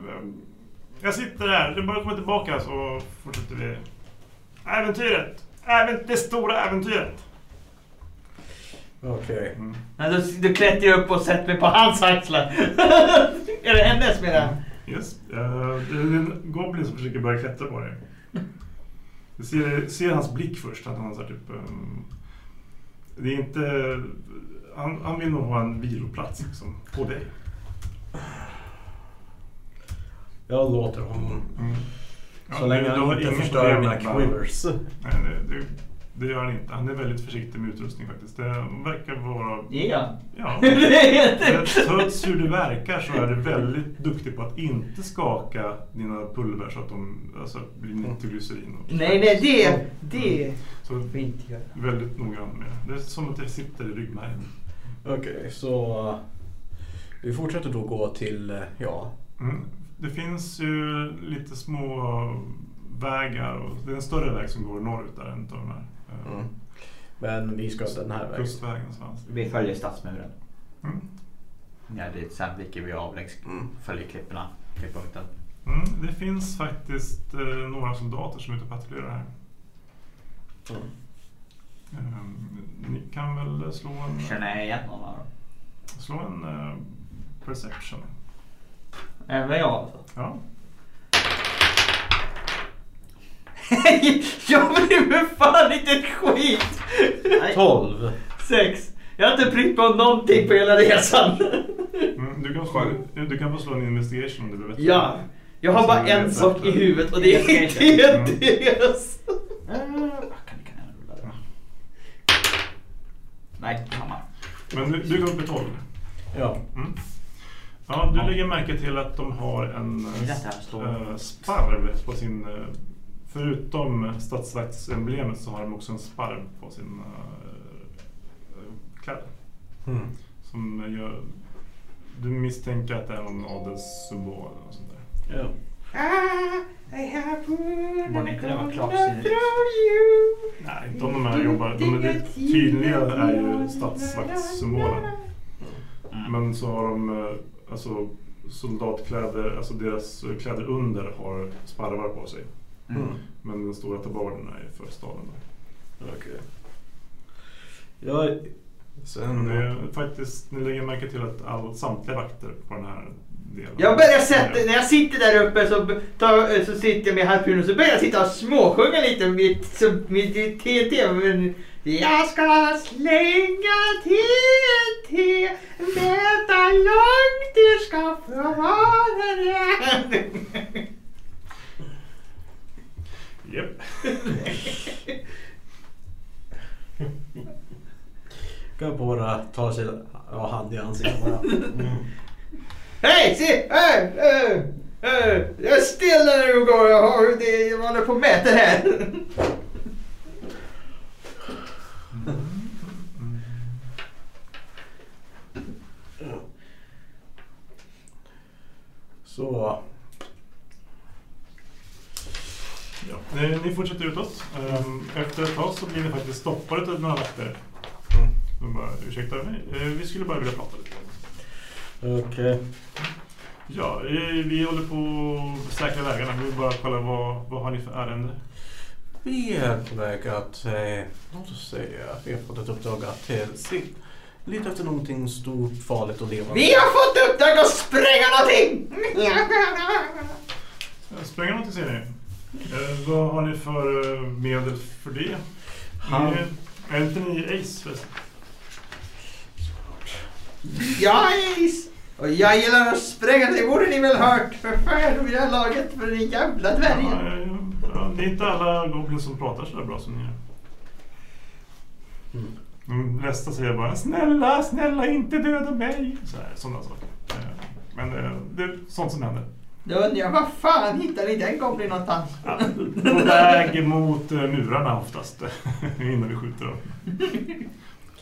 Jag sitter här. Du bara komma tillbaka så fortsätter vi. Äventyret! Även det stora äventyret! Okej. Mm. Ja, då, då klättrar jag upp och sätter mig på hans axlar. är det hennes menar jag? Yes. Uh, det är en goblin som försöker börja klättra på dig. Du ser, ser hans blick först. Att han har så här typ... ehm, det är inte... Han, han vill nog ha en viloplats liksom, på dig. Jag låter honom. Ja, så länge du- du han inte förstör mina quivers. Nej, det, det, det gör han inte. Han är väldigt försiktig med utrustning faktiskt. Det verkar vara... Ja. Ja, Det är det- inte- trots hur du verkar så är du väldigt duktig på att inte skaka dina pulver så att de alltså, blir nitroglycerin. och- Nej, nej, det, det Så inte göra. väldigt noggrann med det. Det är som att det sitter i ryggmärgen. Okej, så uh, vi fortsätter då gå till, ja, Mm. Det finns ju lite små vägar och det är en större väg som går norrut där, en av de här. Eh, mm. men vi ska den här vägen. Vi följer stadsmuren. Mm. Ja, det, sen viker vi av längs, Mm. följer klipporna, klipppunkten. Mm. Det finns faktiskt eh, några soldater som är ute och patrullerar här. Mm. Ehm, ni kan väl slå en, Känner jag igen någon av dem? slå en eh, perception. Även jag alltså. Ja. jag bryr mig fan inte ett skit! 12. Sex. Jag har inte brytt mig om någonting på hela resan. Mm, du, kan slå, du kan få slå en investigation om du vill veta. Ja. Jag har bara en sak i huvudet och det är inte Mm. det? Nej, hammar. Men du, du går upp i 12. Ja. Mm. Ja, du lägger märke till att de har en eh, sparv på sin... eh, Förutom statsvaktsemblemet så har de också en sparv på sin uh, kläder. Mm. Som gör... Du misstänker att det är någon adelssymbol eller något sånt där. ja. Borde inte det vara klarsynt? Nej, inte om de här jobbar. De är det tydliga är ju statsvaktssymbolen. Mm. Men så har de, eh, alltså soldatkläder, alltså deras kläder under har sparvar på sig. Mm. Men den stora tabarden är för staden. Okej. Ja, sen... Men det faktiskt, ni lägger märke till att all, samtliga vakter på den här delen. Jag börjar sätta, när jag sitter där uppe så, tar, så sitter jag med harpunen och så börjar jag sitta och småsjunga lite med, med TNT. Men jag ska slänga TNT, veta långt du ska få vara det. Japp. Kan bara ta sig ja, hand i ansiktet bara. Mm. Hej, se! Äh, äh, äh, jag är still när du går. Jag, har, det, jag håller på och mäter här. Så... Ja. Ni, ni fortsätter utåt. Ehm, Efter ett tag så blir ni faktiskt stoppade av några vakter. De bara, ursäkta mig, Eh, vi skulle bara vilja prata lite. Okej. Ja, eh, vi håller på att säkra vägarna. Vi vill bara kolla vad, vad har ni för ärende? Vi är på väg att, eh, låt oss säga, vi har fått ett uppdrag att eh, se, leta efter någonting stort, farligt och levande. Vi har fått uppdrag att spränga någonting! Spränga någonting säger ni. Eh, vad har ni för eh, medel för det? Han- Ni, är inte ni Ace förresten? Jag är is! Och jag gillar att spränga, det borde ni väl hört för fan vid det här laget för den jävla Ja, dvärgen. eh, ja, det är inte alla goblins som pratar så där bra som ni gör. Mm. De flesta säger bara snälla, snälla inte döda mig. Så här, sådana saker. Eh, Men eh, det är sånt som händer. Då undrar jag, vad fan hittar ni den goblin någonstans? Ja, på väg mot eh, murarna oftast. innan vi skjuter dem.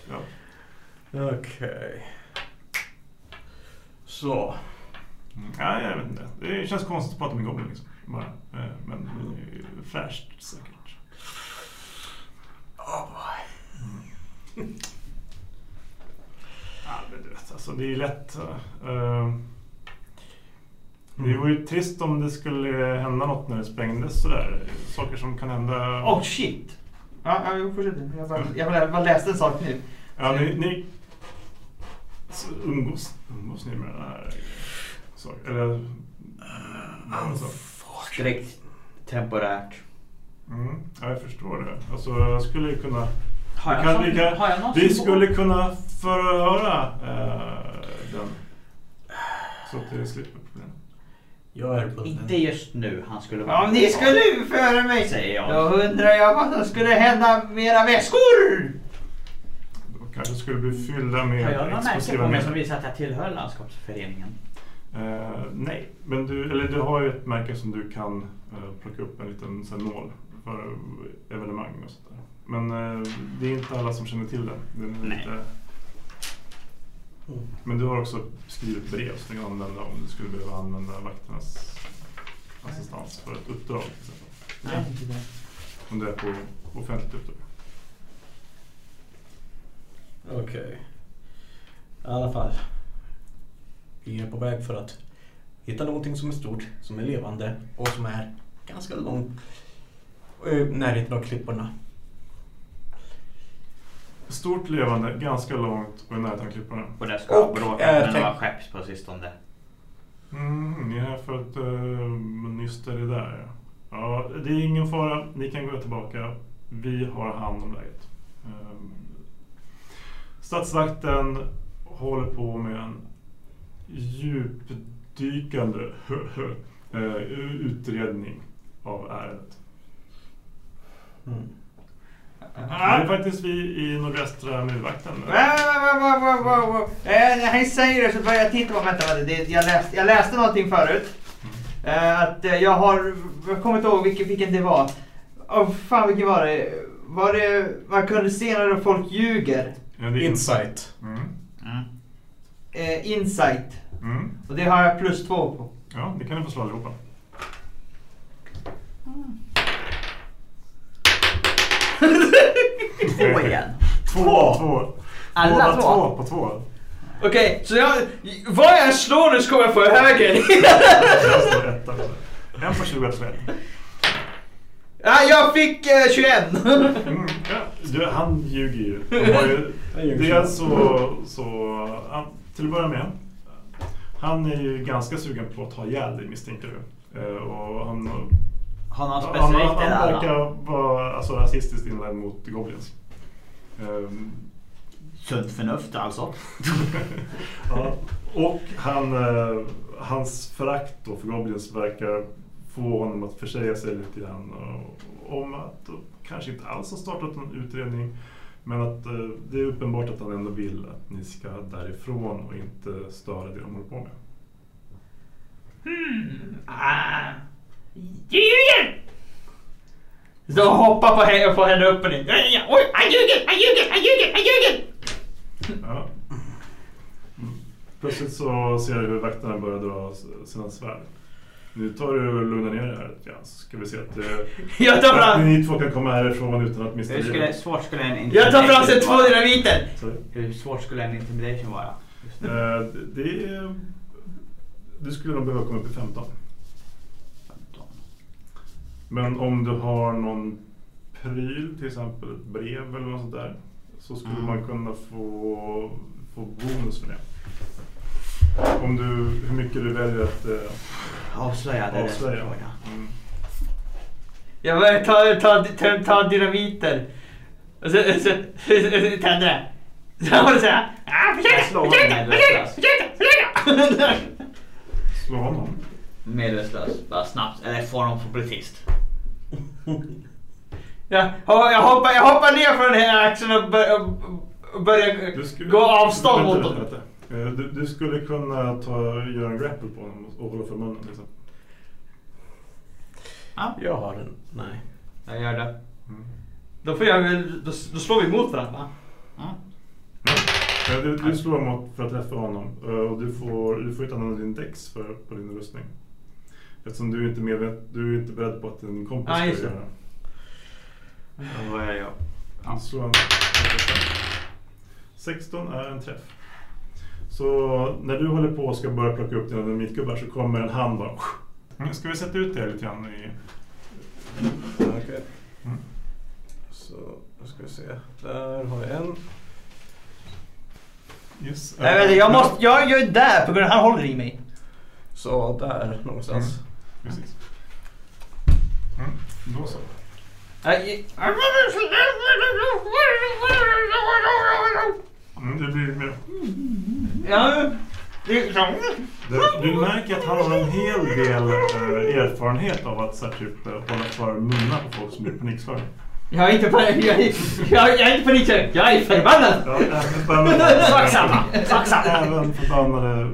Ja. Okej. Så. Mm, Ja, jag vet inte. Det känns konstigt att prata med Goblin liksom. Bara. Eh, Men det är ju fräscht säkert. Mm. Ja, men du vet, alltså det är ju lätt. Eh, Det vore ju trist om det skulle hända något när det sprängdes sådär. Saker som kan hända. Oh shit! Ja, ja fortsätt. Jag bara, jag bara, läste en sak nu. Ja, ni, ni umgås, umgås ni med den här saken? Eller? Alltså. Strikt temporärt. Mm, ja, jag förstår det. Alltså, jag skulle ju kunna... Har Vi jag, kan- sån- vi kan- har jag Vi skulle kunna förhöra eh, den. Så att det slipper. Jag är bunden. Inte just nu, han skulle vara Om ni skulle före mig, Säger jag. då undrar jag vad som skulle hända med era väskor? Då kanske skulle bli fyllda med Har jag några märken på mig som visar att jag tillhör landskapsföreningen? Eh, nej, men du, eller du har ju ett märke som du kan eh, plocka upp en liten sån nål för evenemang och sånt där. Men eh, det är inte alla som känner till det. Är Nej. lite... Mm. Men du har också skrivit brev som du kan använda om du skulle behöva använda vakternas assistans för ett uppdrag till exempel. Nej, inte det. Om det är på offentligt uppdrag. Okej. I alla fall. Vi är på väg för att hitta någonting som är stort, som är levande och som är ganska långt. Uh, närheten av klipporna. Stort levande, ganska långt och i närheten av klipporna. Och där ska Och, bråka med tänk- några skepps på sistone. Mm, ni är här för att uh, nysta det där. Ja, det är ingen fara. Ni kan gå tillbaka. Vi har hand om läget. Um, statsvakten håller på med en djupdykande eh, utredning av ärendet. Mm. Det är faktiskt vi i nordvästra murvakten. Va, va, va, va, va, va. Eh, När han säger det så börjar jag titta på, vänta, vänta, det, jag, läste, jag läste någonting förut. Eh, att eh, jag har, jag kommer inte ihåg vilken, vilken det var. Åh fan vilken var det? Var det, man kunde se när folk ljuger. Ja, det är Insight. Mm. Mm. Eh, insight. Mm. Och det har jag plus två på. Ja, det kan ni få slå allihopa. Två igen. Två, två. Alla Båda två? två på två. Okej, så jag... Vad jag än slår nu så kommer jag få höger. Jag slår etta. En på 20 slår ett. ja, jag fick eh, 21. Mm, ja. du, han ljuger ju. Ju Han ljuger dels så, så han, till att börja med. Han är ju ganska sugen på att ta ihjäl dig misstänker du. Eh, Och han, Har någon han, specifikt han, verkar vara alltså, rasistiskt inlagd mot goblins. Ehm, Sunt förnuft alltså. Ja, och han, eh, hans förakt då för Goblins verkar få honom att försäga sig lite grann eh, om att de kanske inte alls har startat någon utredning men att eh, det är uppenbart att han ändå vill att ni ska därifrån och inte störa det de håller på med. Ah. Du ljuger! Så hoppa på henne, på henne upp och ner. Oj, han ljuger, han ljuger, han ljuger, han ljuger! Ja. Mm. Plötsligt så ser du hur vakterna börjar dra sina svärd. Nu tar du och lugnar ner er här lite grann så ska vi se att, eh, Jag tar att fram, ni två kan komma härifrån utan att mista livet. svårt skulle en jag tar fram intimidation två dynamiter. Hur svårt skulle en intimidation vara? Eh, det. Du skulle nog behöva komma upp i 15. 15. Men om du har någon pryl, till exempel ett brev eller något sånt där. Så skulle Mm. man kunna få, få bonus för det. Om du, hur mycket du väljer att eh, Avslöja, det är det avslöja. Mm. Jag börjar ta, ta, ta, ta dynamiter. Och så, så, så, så tänder det. Så jag måste säga, ah, Jag försök, slår försök, försök. Slå honom. Medvetslös, bara snabbt. Eller får honom på bli tyst. Jag, jag, hoppar, jag hoppar ner från den här axeln och börjar, och börjar Du skulle- gå avstånd Vänta, mot vänta. Eh, Du, du skulle kunna ta, göra en grapple på honom och hålla för munnen. Liksom. Jag har en... Nej. Jag gör det. Mm. Då, får jag, då, då slår vi mot varandra va? Mm. Ja, du, du slår mot för att träffa honom eh, och du får, du får inte använda din dex för, på din rustning. Eftersom du är inte medvet, du är inte beredd på att din kompis Ja, ska just det. göra. Och vad gör jag? Ja. Slå en 16 är en träff. Så när du håller på och ska börja plocka upp dina dynamitgubbar så kommer en hand bara... Nu ska vi sätta ut det lite grann i... Okej. Mm. Så, nu ska vi se. Där har jag en. Yes. Inte, jag, måste, jag, jag är där på grund av att han håller i mig. Så där någonstans. Precis. Mm. Då så. Mm, det blir mer... Ja, det, Du, du märker att han har en hel del eh, erfarenhet av att så här, typ, eh, hålla för munnar på folk som blir panikslagna. jag är inte panik, jag, är- jag, jag är inte panikslagen, jag är förbannad. Ja, även förbannade, Sak samma. Sak samma. även förbannade,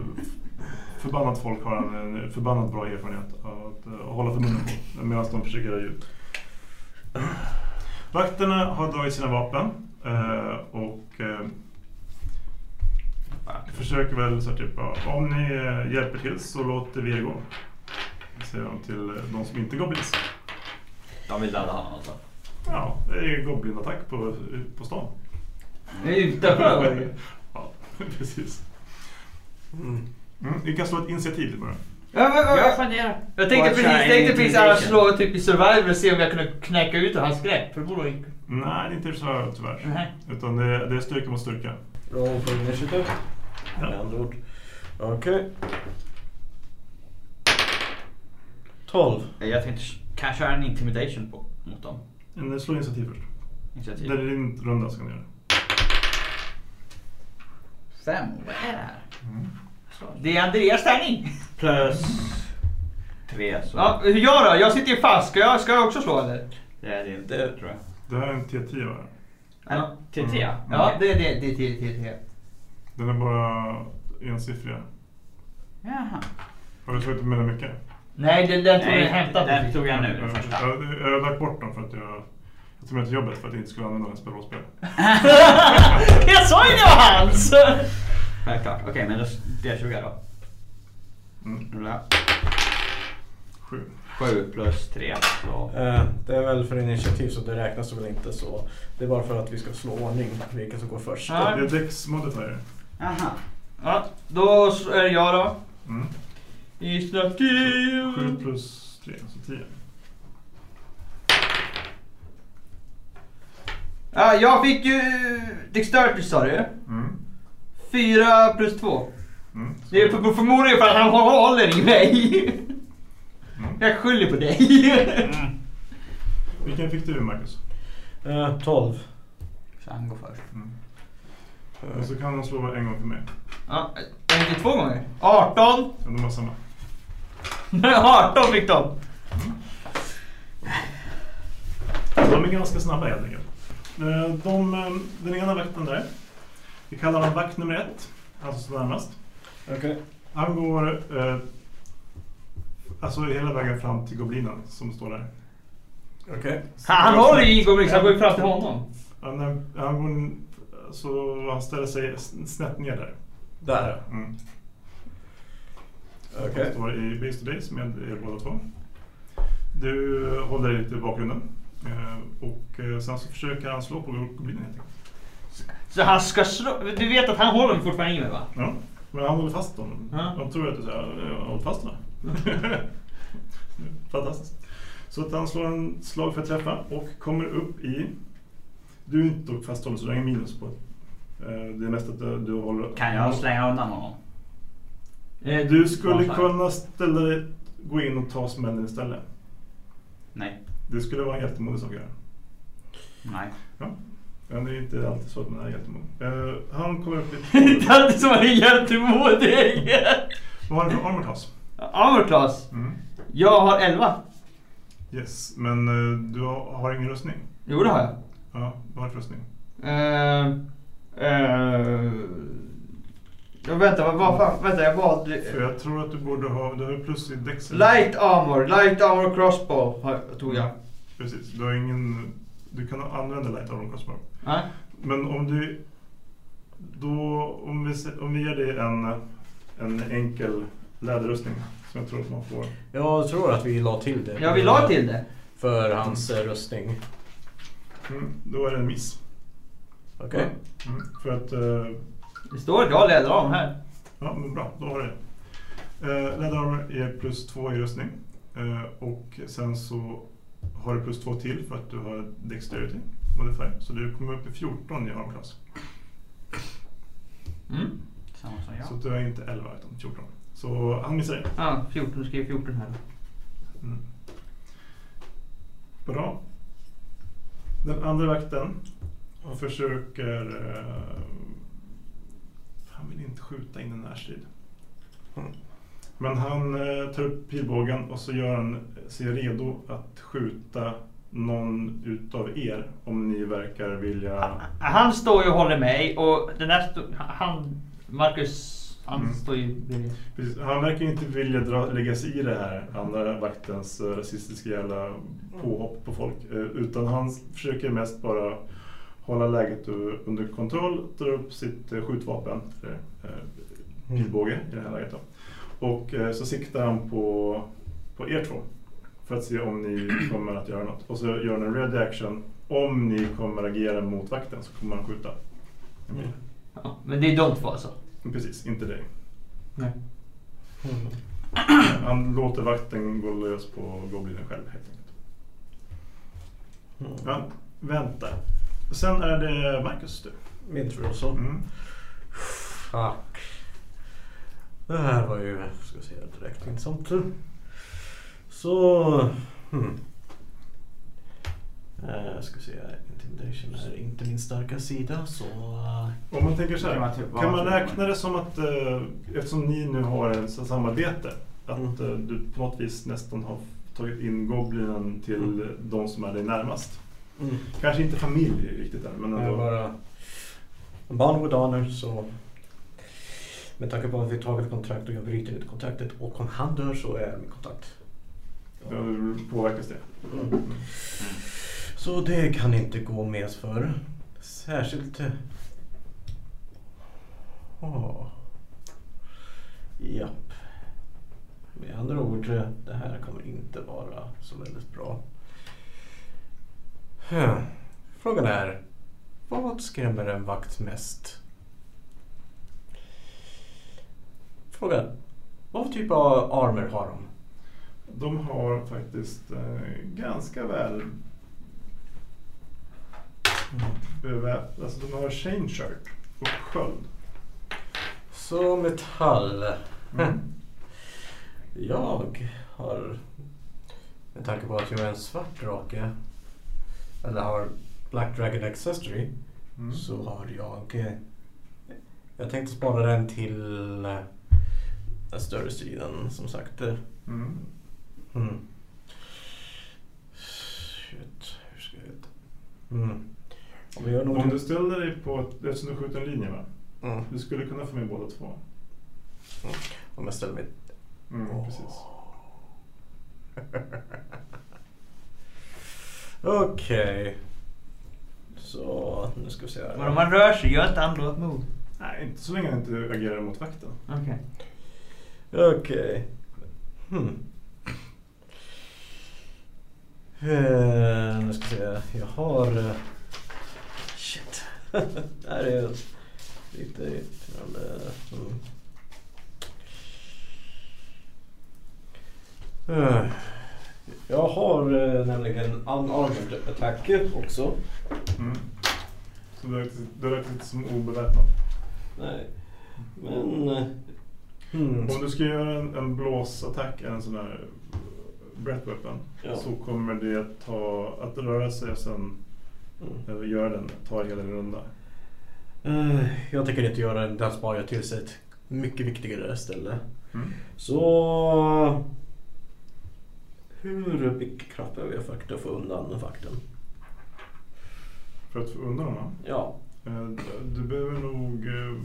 förbannat folk har han en förbannat bra erfarenhet av att eh, hålla för munnen på medan de försöker göra ljud. Vakterna har dragit sina vapen eh, och eh, försöker väl så här, typ, om ni hjälper till så låter vi er gå. Säger de till de som inte är goblins. De vill döda honom alltså. Ja, det är goblinattack på, på stan. Jag är utanför. Ja, precis. Mm. Mm, vi kan slå ett initiativ till början. Ja, men, Jag men, funderar. jag tänkte precis, tänkte precis att intimidation. slå typ i survival och se om jag kunde knäcka ut ur hans grepp. För det borde inte. Nej, det är inte så tyvärr. Nej. Utan det, det är styrka mot styrka. Roll for initiative. Ja. Med andra ord. Okej. 12. Jag tänkte, kan jag köra en intimidation på, mot dem? Men slå initiativ först. Initiativ. Det är din runda ska ni göra. Fem, vad är det här? Det är Andreas tärning. Plus tre så Ja, hur jag då? Jag sitter ju fast. Ska jag, ska jag också slå eller? det är det, Det- tror jag. Det här är en T10 va? Eller till tre? Mm. Ja, det är det. Det är det. det, det. Den är bara ensiffriga. Jaha. Har du slagit med den mycket? Nej, den, den tog jag hämtat. den tog jag nu, den Jag, första. jag, jag har lagt bort dem för att jag, jag tog med till jobbet för att jag inte skulle använda den spel rollspel. jag sa ju det var hans! Självklart. Okej, men då, det är 20 då. Mm. Rulla. Sju. 7 plus 3 så... Eh, det är väl för initiativ så det räknas väl inte så. Det är bara för att vi ska slå ordning vilka som går först. Ja. Det är Dex modifier. Aha. Ja, då är det jag då. Mm. I snacket. 7 plus 3, så 10. Ja, jag fick ju Dexterity sa du. Mm. 4 plus 2. Mm. Det är för, förmodligen för att han håller i mig. Mm. Jag skyller på dig. Vilken fick du Marcus? Eh, 12. Så han går först. Mm. Och så kan han slå en gång för mig. Ja, fick två gånger. 18. Ja, de har samma. 18 fick de. De är ganska snabba helt enkelt. Eh, De, eh, den ena vakten där, vi kallar honom vakt nummer ett, alltså som närmast. Okej. Han går eh, alltså hela vägen fram till goblinen som står där. Okej. Han håller i Goblin så han går ju fram till honom. Han, han, går, så han ställer sig snett ner där. Där. Mm. Okej. Han står i base to base med er båda två. Du håller dig lite i bakgrunden. Eh, och eh, sen så försöker han slå på goblinen helt enkelt. Så han ska slå... Du vet att han håller fortfarande i mig va? Ja, men han håller fast honom. Ja. Han tror att du säger, hållit fast honom. Fantastiskt. Så att han slår en slag för att träffa och kommer upp i... Du är inte fasthållen så du har ingen minus på eh, det. är mest att du, du håller... Kan jag slänga undan honom? Eh, Du skulle Ja, kunna ställa dig, gå in och ta smällen istället. Nej. Det skulle vara en jättemodig sak att göra. Nej. Men det är inte alltid så att man är jättemodig. Eh, han kommer upp i... Är alltid som att han är jättemodig. Vad har du för armor class? Armor class. Mm. Jag har 11. Yes, men eh, du har, har ingen rustning? Jo det har jag. Ja, vad har du för rustning? Uh, uh, ja, vänta, vad, vad fan, vänta jag valde... För jag tror att du borde ha, du har plus i dex. Light armor, light armor crossbow tog jag. Precis, du har ingen, du kan använda light armor crossbow. Nej. Men om du, då, om vi, om vi ger dig en, en enkel läderrustning som jag tror att man får. Jag tror att vi la till det. Jag vill ha till det. För hans eh, rustning. Mm, då är det en miss. Okej. Mm, för att, eh, Det står att jag har läderarm här. ja men bra, då har du det. Eh, läderarmor är plus två i rustning. Eh, och sen så har du plus två till för att du har dexterity modifier. Så du kommer upp i 14 i armklass. Mm. Samma som Så jag. att du är inte 11 utan 14. Så han missar. Ja, 14, skriv 14 här. Mm. Bra. Den andra vakten försöker... Eh, han vill inte skjuta in en närstrid. Mm. Men han eh, tar upp pilbågen och så gör han sig redo att skjuta någon utav er om ni verkar vilja... Han står ju och håller mig och den där stå, han, Marcus, han Mm. står ju. Precis, han verkar inte vilja dra, lägga sig i det här andra vaktens eh, rasistiska jävla påhopp på folk. eh, Utan han försöker mest bara hålla läget under kontroll, dra upp sitt skjutvapen, eh, pilbåge i det här läget. Då. Och eh, så siktar han på, på er två för att se om ni kommer att göra något. Och så gör han en ready action. Om ni kommer agera mot vakten så kommer han skjuta. Mm. Ja, men det är de två alltså. Precis, inte dig. Nej. Mm. Han låter vakten gå lös på goblinen själv helt enkelt. Mm. Ja, vänta. Sen är det Marcus du. Min tur också. Mm. Fuck. Det här var ju, ska jag säga, direkt intressant. Så... Hmm. Jag ska säga, intimidation är inte min starka sida så... eh, Om man tänker så Kan man här. typ- Kan man räkna det som att eh, eftersom ni nu har ett samarbete att eh, du på något vis nästan har tagit in goblinen till Mm. de som är dig närmast. mm. Kanske inte familj riktigt än men Jag ändå. bara barn with honor så med tanke på att vi tagit kontrakt och jag bryter inte kontraktet och om han dör så är min kontakt. Ja, hur påverkas det? Mm. Så det kan inte gå med för. Särskilt... Åh. Japp. Med andra ord, eh, det här kommer inte vara så väldigt bra. Frågan är, vad skrämmer en vakt mest? Fråga. Vad för typ av armor har de? De har faktiskt eh, ganska väl. Alltså de har chain shirt och sköld. Så metall. Mm. Jag har, med tanke på att jag är en svart drake, eller har Black Dragon Accessory, Mm. så har jag... eh, Jag tänkte spara den till eh, den större striden, som sagt. eh. Mm. Mm. Shit, hur ska jag? Mm. Om vi gör Om du ställer dig på, eftersom du skjuter en linje va? Mm. Du skulle kunna få med båda två. Om jag ställer mig... Mm, precis. Okej. Så, nu ska vi se här. Men om man rör sig, gör inte andra ett move. Nej, inte så länge han inte agerar mot vakten. Okej. Okej. Hmm. Eh, nu ska vi se. Jag har... eh, shit. det här är lite irriterande. Mm. Eh, jag har nämligen unarmed attack också. Mm. Så du räknas inte som obeväpnad. Nej. Men... hmm. Om du ska göra en, en blåsattack, en sån här breath weapon, Ja. så kommer det ta, att röra sig och sen Mm. göra den, tar hela din runda. Eh, Jag tänker inte göra den, den sparar jag till sig ett mycket viktigare ställe. Mm. Så... Hur mycket kraft behöver jag för att få undan fakten? För att få undan honom. Ja. Eh, Du behöver nog, eh,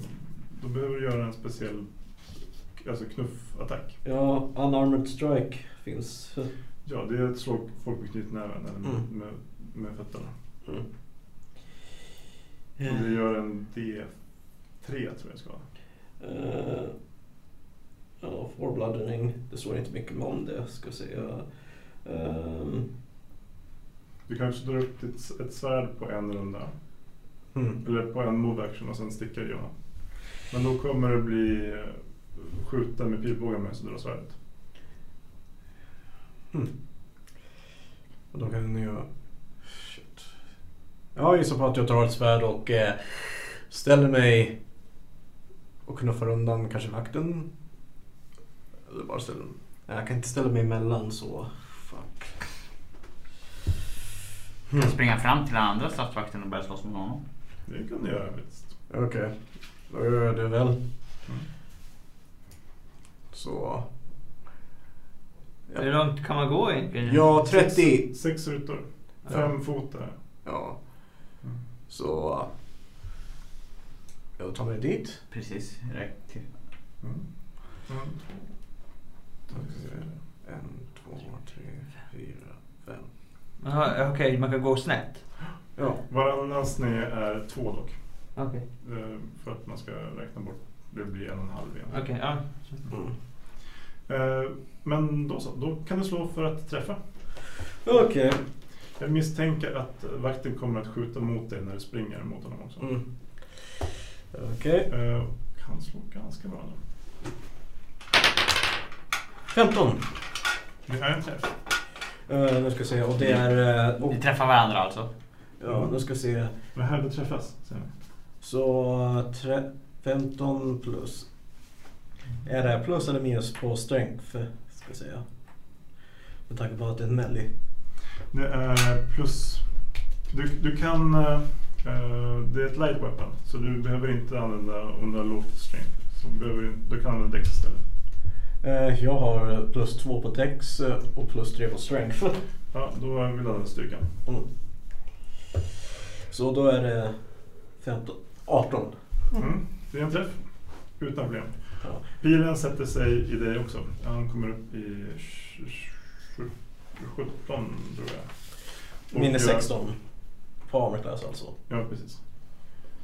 då behöver du göra en speciell alltså knuffattack. Ja, unarmed strike finns. Ja, det är ett slag folk med knytnäven eller med, Mm. med, med fötterna. Mm. Och det gör en D3 tror jag ska. Eh, ja, fourbloodening. Det står inte mycket om det, ska jag säga. Ehm, Du kanske drar upp ditt, ett svärd på en runda. hmm. Eller på en move action och sen stickar igenom. Men då kommer det bli eh, skjuta med pilbågen med så drar svärdet. Hmm. Och då kan jag... Shit. Jag gissar på att jag tar ett svärd och eh, ställer mig och knuffar undan kanske vakten. Eller bara ställer Nej, Jag kan inte ställa mig emellan så... Fuck. Du kan springa fram till den andra stadsvakten och börja slåss med honom. Det kan du göra visst. Okej, då gör jag det väl. Mm. Så... Hur långt kan man gå egentligen? Ja, 30. Sex, sex rutor. Ja. Fem. Ja. Mm. Så... Jag tar mig dit. Precis, rätt till. Mm. Mm. En, två, tre, fyra, fem. Okej, man kan gå snett. Ja. Varannan sned är två dock. Okej. Eh, För att man ska räkna bort. Det blir en och en halv igen. Okej, ja. Mm. Eh, Men då så, då kan du slå för att träffa. Okej. Jag misstänker att vakten kommer att skjuta mot dig när du springer mot honom också. Mm. Okej. Eh, Kan slå ganska bra nu. 15. Det är en träff. Uh, nu ska se. Och det är... Uh, Ni träffar varandra alltså? ja, nu ska vi se. Vad här det träffas. Så tre, 15 plus. Är det plus eller minus på strength? Ska jag säga. Med tanke på att det är en melli. Det är plus... Du, du kan... eh, eh, det är ett light weapon. Så du behöver inte använda om du har lågt strength. Så behöver, du- du kan använda dex istället. Eh, jag har plus 2 på dex eh, och plus 3 på strength. Ja, då vill du använda styrkan. Mm. Så då är det 15, 18. Mm. Det är en träff. Utan problem. Ja. Pilen sätter sig i dig också. Han kommer upp i sj- sj- 17 tror jag. Och Min är jag- 16 på armor class alltså. Ja, precis.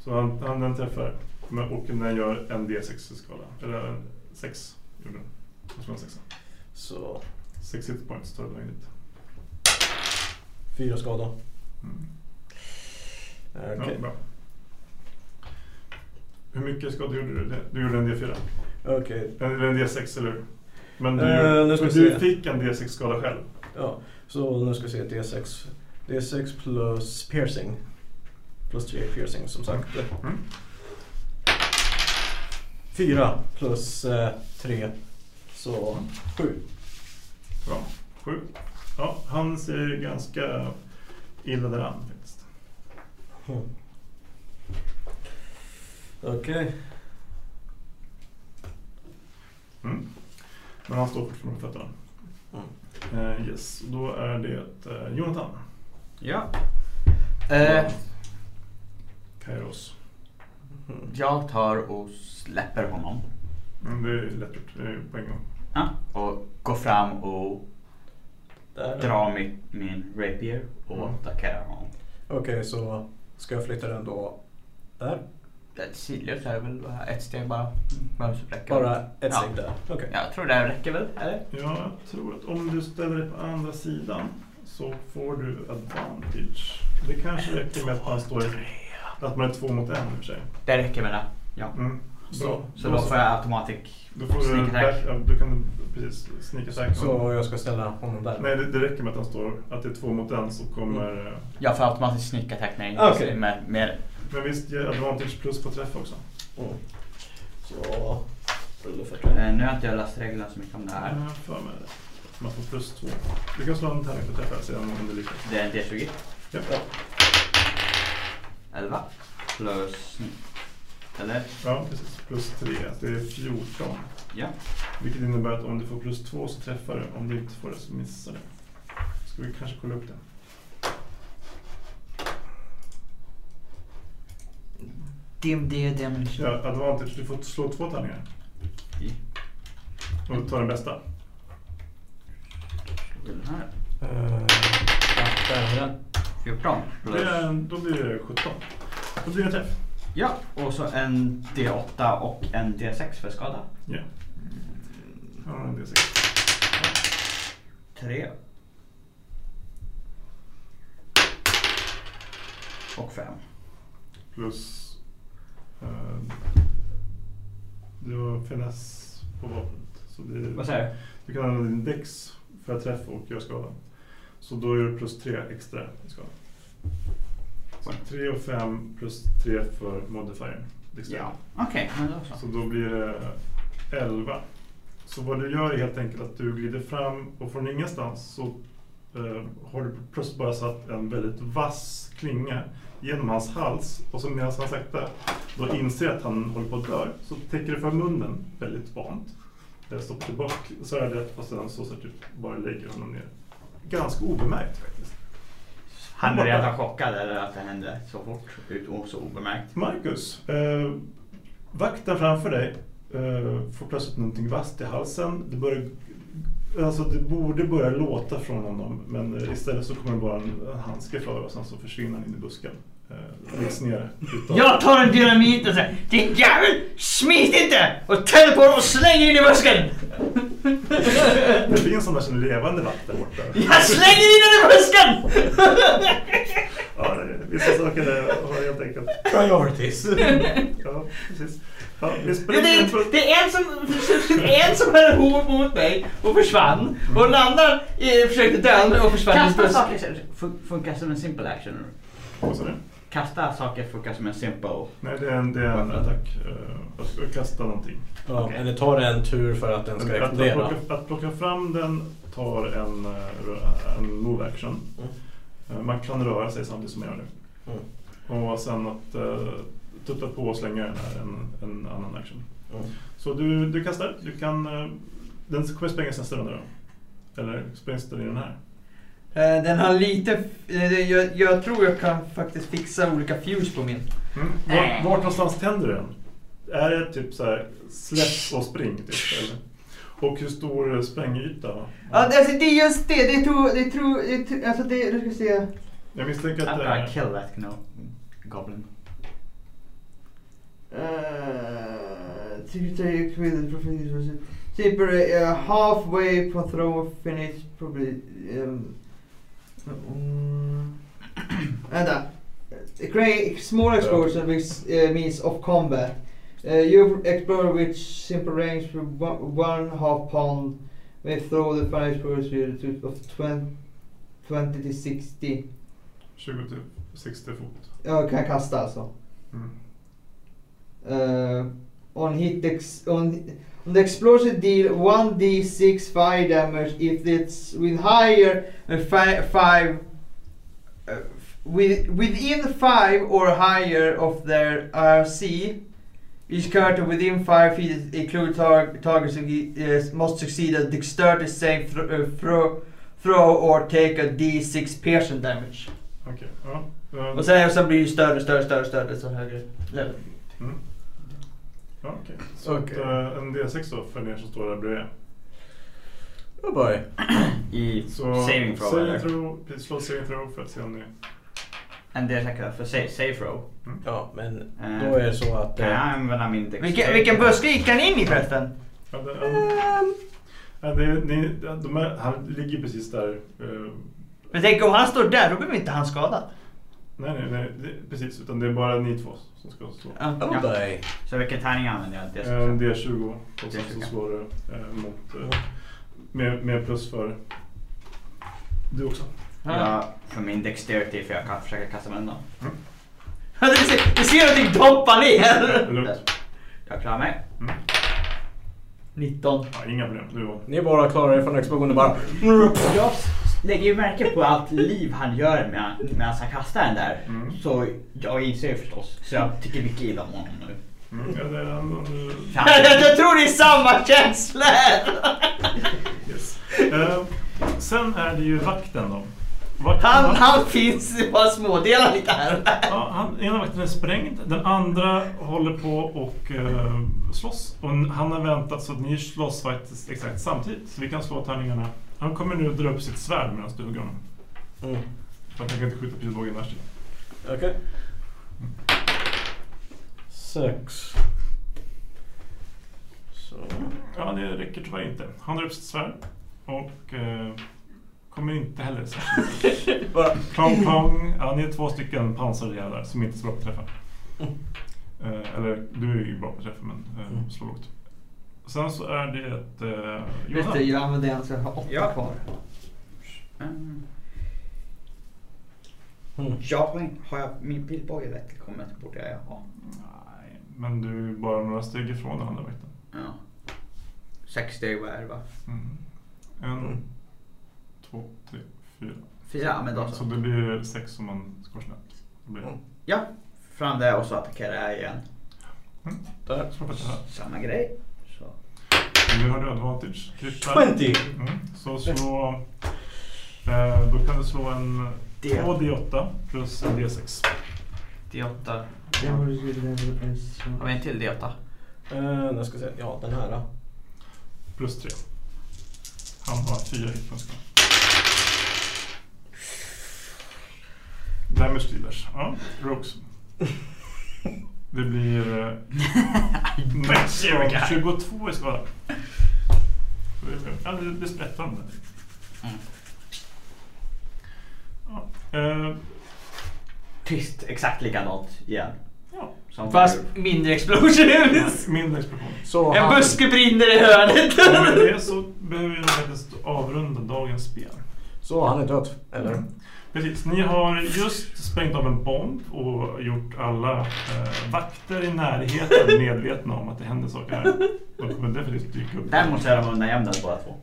Så han, han den träffar. Men- Och den gör en D6-skala. Eller en 6 gjorde den. Var en sexa. Så 6 hit points tar du vägen dit. fyra skada. Mm. Okej. Ja. Hur mycket skada gjorde du? Du gjorde en D4? Okej, Eller en D6, eller hur? Men du, Eh, nu ska men du fick en D6-skada själv. ja. Så nu ska vi se D6. D6 plus piercing. Plus 3 piercing som sagt. Mm. 4 plus 3. Så 7. Bra. Sju. Ja, han ser ganska illa däran faktiskt. Mm. Okej. Mm. Men han står fortfarande på fötterna. Mm. Eh, yes, då är det eh, Jonathan. Ja. Eh, Kairos. Jag tar och släpper honom. Mm, det är lätt gjort. Det är på en gång. Ja. Och går fram och Där. drar min, min rapier och Mm. attackerar honom. Okej, så ska jag flytta den då där? Sidlöst är väl bara ett steg bara. Räcka. Bara ett Ja. steg där? Okej. Jag tror det räcker väl, eller? Ja, jag tror att om du ställer dig på andra sidan så får du advantage. Det kanske räcker med att man står i, att man är två mot en i och för sig. Det räcker med det. Ja. Mm. Så, så då får jag automatic Då får du sneak attack. back, ja, då kan du precis sneak attack. Så jag ska ställa honom där? Nej, det, det räcker med att han står, att det är två mot en så kommer... eh, Jag får automatiskt sneak attack nej. Ah, okej. Med, med, Men visst ger advantage plus på träff också? Mm. Så... rulla för eh, nu har inte jag läst reglerna så mycket om det här. har för mig det. Man får plus två. Du kan slå en tärning för träff här sedan om det lyckas. Det är en D20. Ja. 11 plus... Eller? ja, precis. Plus tre. Det är 14. Ja. Vilket innebär att om du får plus två så träffar du. Om du inte får det så missar du. Ska vi kanske kolla upp det? Dim D damage. Ja, advantage. Du får slå två tärningar. Och ta den bästa. Den här. Eh, ja, där har vi den. 14 Det plus... är, då blir det 17. Då blir det en träff. Ja, och så en D8 och en D6 för skada. Ja. Ja, det är sex. 3. Och 5. Plus... Eh, du har finess på vapnet. Så det, Vad säger du? Du kan använda din dex för att träffa och göra skada. Så då är det plus tre extra i skada. Så 3 och 5 plus 3 för modifier. Ja, okej, då så. Så då blir det 11. Så vad du gör är helt enkelt att du glider fram och från ingenstans så eh, har du plötsligt bara satt en väldigt vass klinga genom hans hals och så medan han sakta då inser att han håller på att dö så täcker du för munnen väldigt vant. Stoppar tillbaka svärdet och sen så, så typ bara lägger honom ner. Ganska obemärkt faktiskt. Han är redan chockad eller att det hände så fort och så obemärkt. Marcus, eh, vakten framför dig eh, får plötsligt någonting vasst i halsen. Det, börjar, alltså det borde börja låta från honom men istället så kommer det bara en, handske från och sen så försvinner han in i busken. Eh, läggs ner. Jag tar en dynamit och säger Din jävel, smit inte! Och tänder på den och slänger in i busken! Det finns sådana som levande vakt där borta. Jag slänger in den i busken! Ja, det är- vissa saker där har helt enkelt... Priorities. Ja, precis. Ja, Det, springer det, är en som, det är en som hade hot mot mig och försvann. Och en annan eh, försökte döda mig och försvann Kasta saker fun- funkar som en simple action. Vad sa du? Kasta saker funkar som en simple. Nej, det är en, det är en attack. Uh, kasta någonting. Ja, men det tar en tur för att den ska Att, att, explodera. plocka, att plocka fram den tar en, eh, en move action. Mm. Man kan röra sig samtidigt som man gör det. Mm. Och sen att uh, tutta på och slänga den är en, en annan action. Mm. Så du, du kastar. Du kan, eh, den kommer sprängas nästa runda då. Eller sprängs den i den här? Eh, Den har lite... eh, Jag, jag tror jag kan faktiskt fixa olika fuse på min. Mm. Vart, vart någonstans tänder den? Är det typ så här släpp och spring? Typ, eller? Och hur stor sprängyta? Ja, det- alltså, det är just det. Det tror... Det tror det, tror- alltså det... Nu ska vi se. Jag misstänker att det är... kill that no, goblin. Uh, take with the Super uh, halfway throw finish probably. Um, um, vänta. A great small explosion which uh, means of combat. Uh, you explore with simple range for one, one half pound. We throw the fire explorers to of 20, 20 till 60. 20 till 60 fot. Ja, kan kasta alltså. Mm. Uh, on hit ex- on, on the explosion deal 1d6 fire damage if it's with higher than fi- five uh, with, within five or higher of their RC. Each character within five feet, include tar- targets, uh, must succeed a dexterity save thro- uh, throw, throw or take a d6 piercing damage. Okej, ja. Eh, Och sen, sen blir det större, större, större, större, så högre level. Mm. Ja, okej. Så Okej. att, eh, en D6 då för er som står där bredvid. Oh boy. I Så saving throw saving eller? throw, slå saving throw för att se om ni... En del tackar för sa- save throw. Ja, men Eh, då är det så att... Kan jag Eh, använda min Vilken, dexterity? vilken buske gick han in i förresten? Ja, det, ja, ja, det, ni, de är, han ligger precis där. eh, Men tänk om han står där, då blir inte han skadad. Nej, nej, nej, det, precis. Utan det är bara ni två som ska slå. Ja. oh Ja. Så vilken tärning använder jag? Det En D20 och sen så D20. slår du eh, mot... Eh, med, med plus för... Du också. Ja, för min dexterity för jag kan försöka kasta mig undan. Du ser, du ser någonting droppa ner. Jag klarar mig. 19. Ja, inga problem. Du var... Ni bara klarar er från explosionen bara. Jag lägger ju märke på allt liv han gör med- medan han kastar den där. Mm. Så jag inser ju förstås. Så jag tycker mycket illa om honom nu. Mm, ja, det är. Jag tror det är samma känsla! yes. eh, Sen är det ju vakten då. Vakten Han, han finns i bara smådelar lite här. Ja, han, ena vakten är sprängd, den andra håller på och eh, slåss. Och han har väntat så att ni slåss faktiskt exakt samtidigt. Så vi kan slå tärningarna. Han kommer nu dra upp sitt svärd medan du hugger honom. Mm. Att han kan inte skjuta pilbågen värst. Okej. Sex. Så. Ja, det räcker tyvärr inte. Han drar upp sitt svärd och eh, kommer inte heller särskilt. Plong plong. Ja, ni är två stycken pansrade jävlar som inte bra på att träffa. Eh, eller du är ju bra på att träffa men eh, Mm. slå lågt. Sen så är det ett... Eh, Just det, jag använder en så jag har åtta Ja. kvar. Mm. Mm. Jag har, jag min pilbåge välkommet borde jag ha. Nej, men du är bara några steg ifrån den andra vakten. Ja. Sex steg var det va? Mm. En, Mm. två, tre, fyra. Fyra, men då Så så. det blir sex om man skår snett. Det blir Mm. Ja, fram där och så attackerar jag igen. Mm. Där. Slå på det här. Samma grej. Nu har du advantage. Kryssar. 20! Mm. Så slå... Eh, då kan du slå en D. 2 D8 plus en D6. D8. Har vi en till D8? Uh, nu ska vi se. Ja, den här då. Plus 3. Han har 4 hitpoints kvar. Damage dealers. Ja, Rogues. Det blir... Eh, we go. 22 i skada. Ja, det, det sprätter han där. Mm. Ja, eh, Tyst, exakt likadant igen. ja. Som Fast mindre explosions. mindre explosion. Så En han- buske brinner i hörnet. Och med det så behöver vi faktiskt avrunda dagens spel. Så han är död, eller? Mm. Precis, ni har just sprängt av en bomb och gjort alla eh, vakter i närheten medvetna om att det händer saker här. De kommer definitivt dyka upp. Där måste jag de undanjämnade båda två.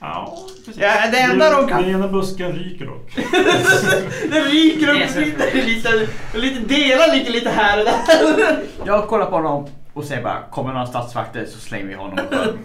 Ja, precis. Ja, det enda de kan- Den ena busken ryker dock. Den ryker Det är och lite. och Lite delar ligger lite här och där. Jag kollar på honom och säger bara, kommer några statsvakter så slänger vi honom i sjön.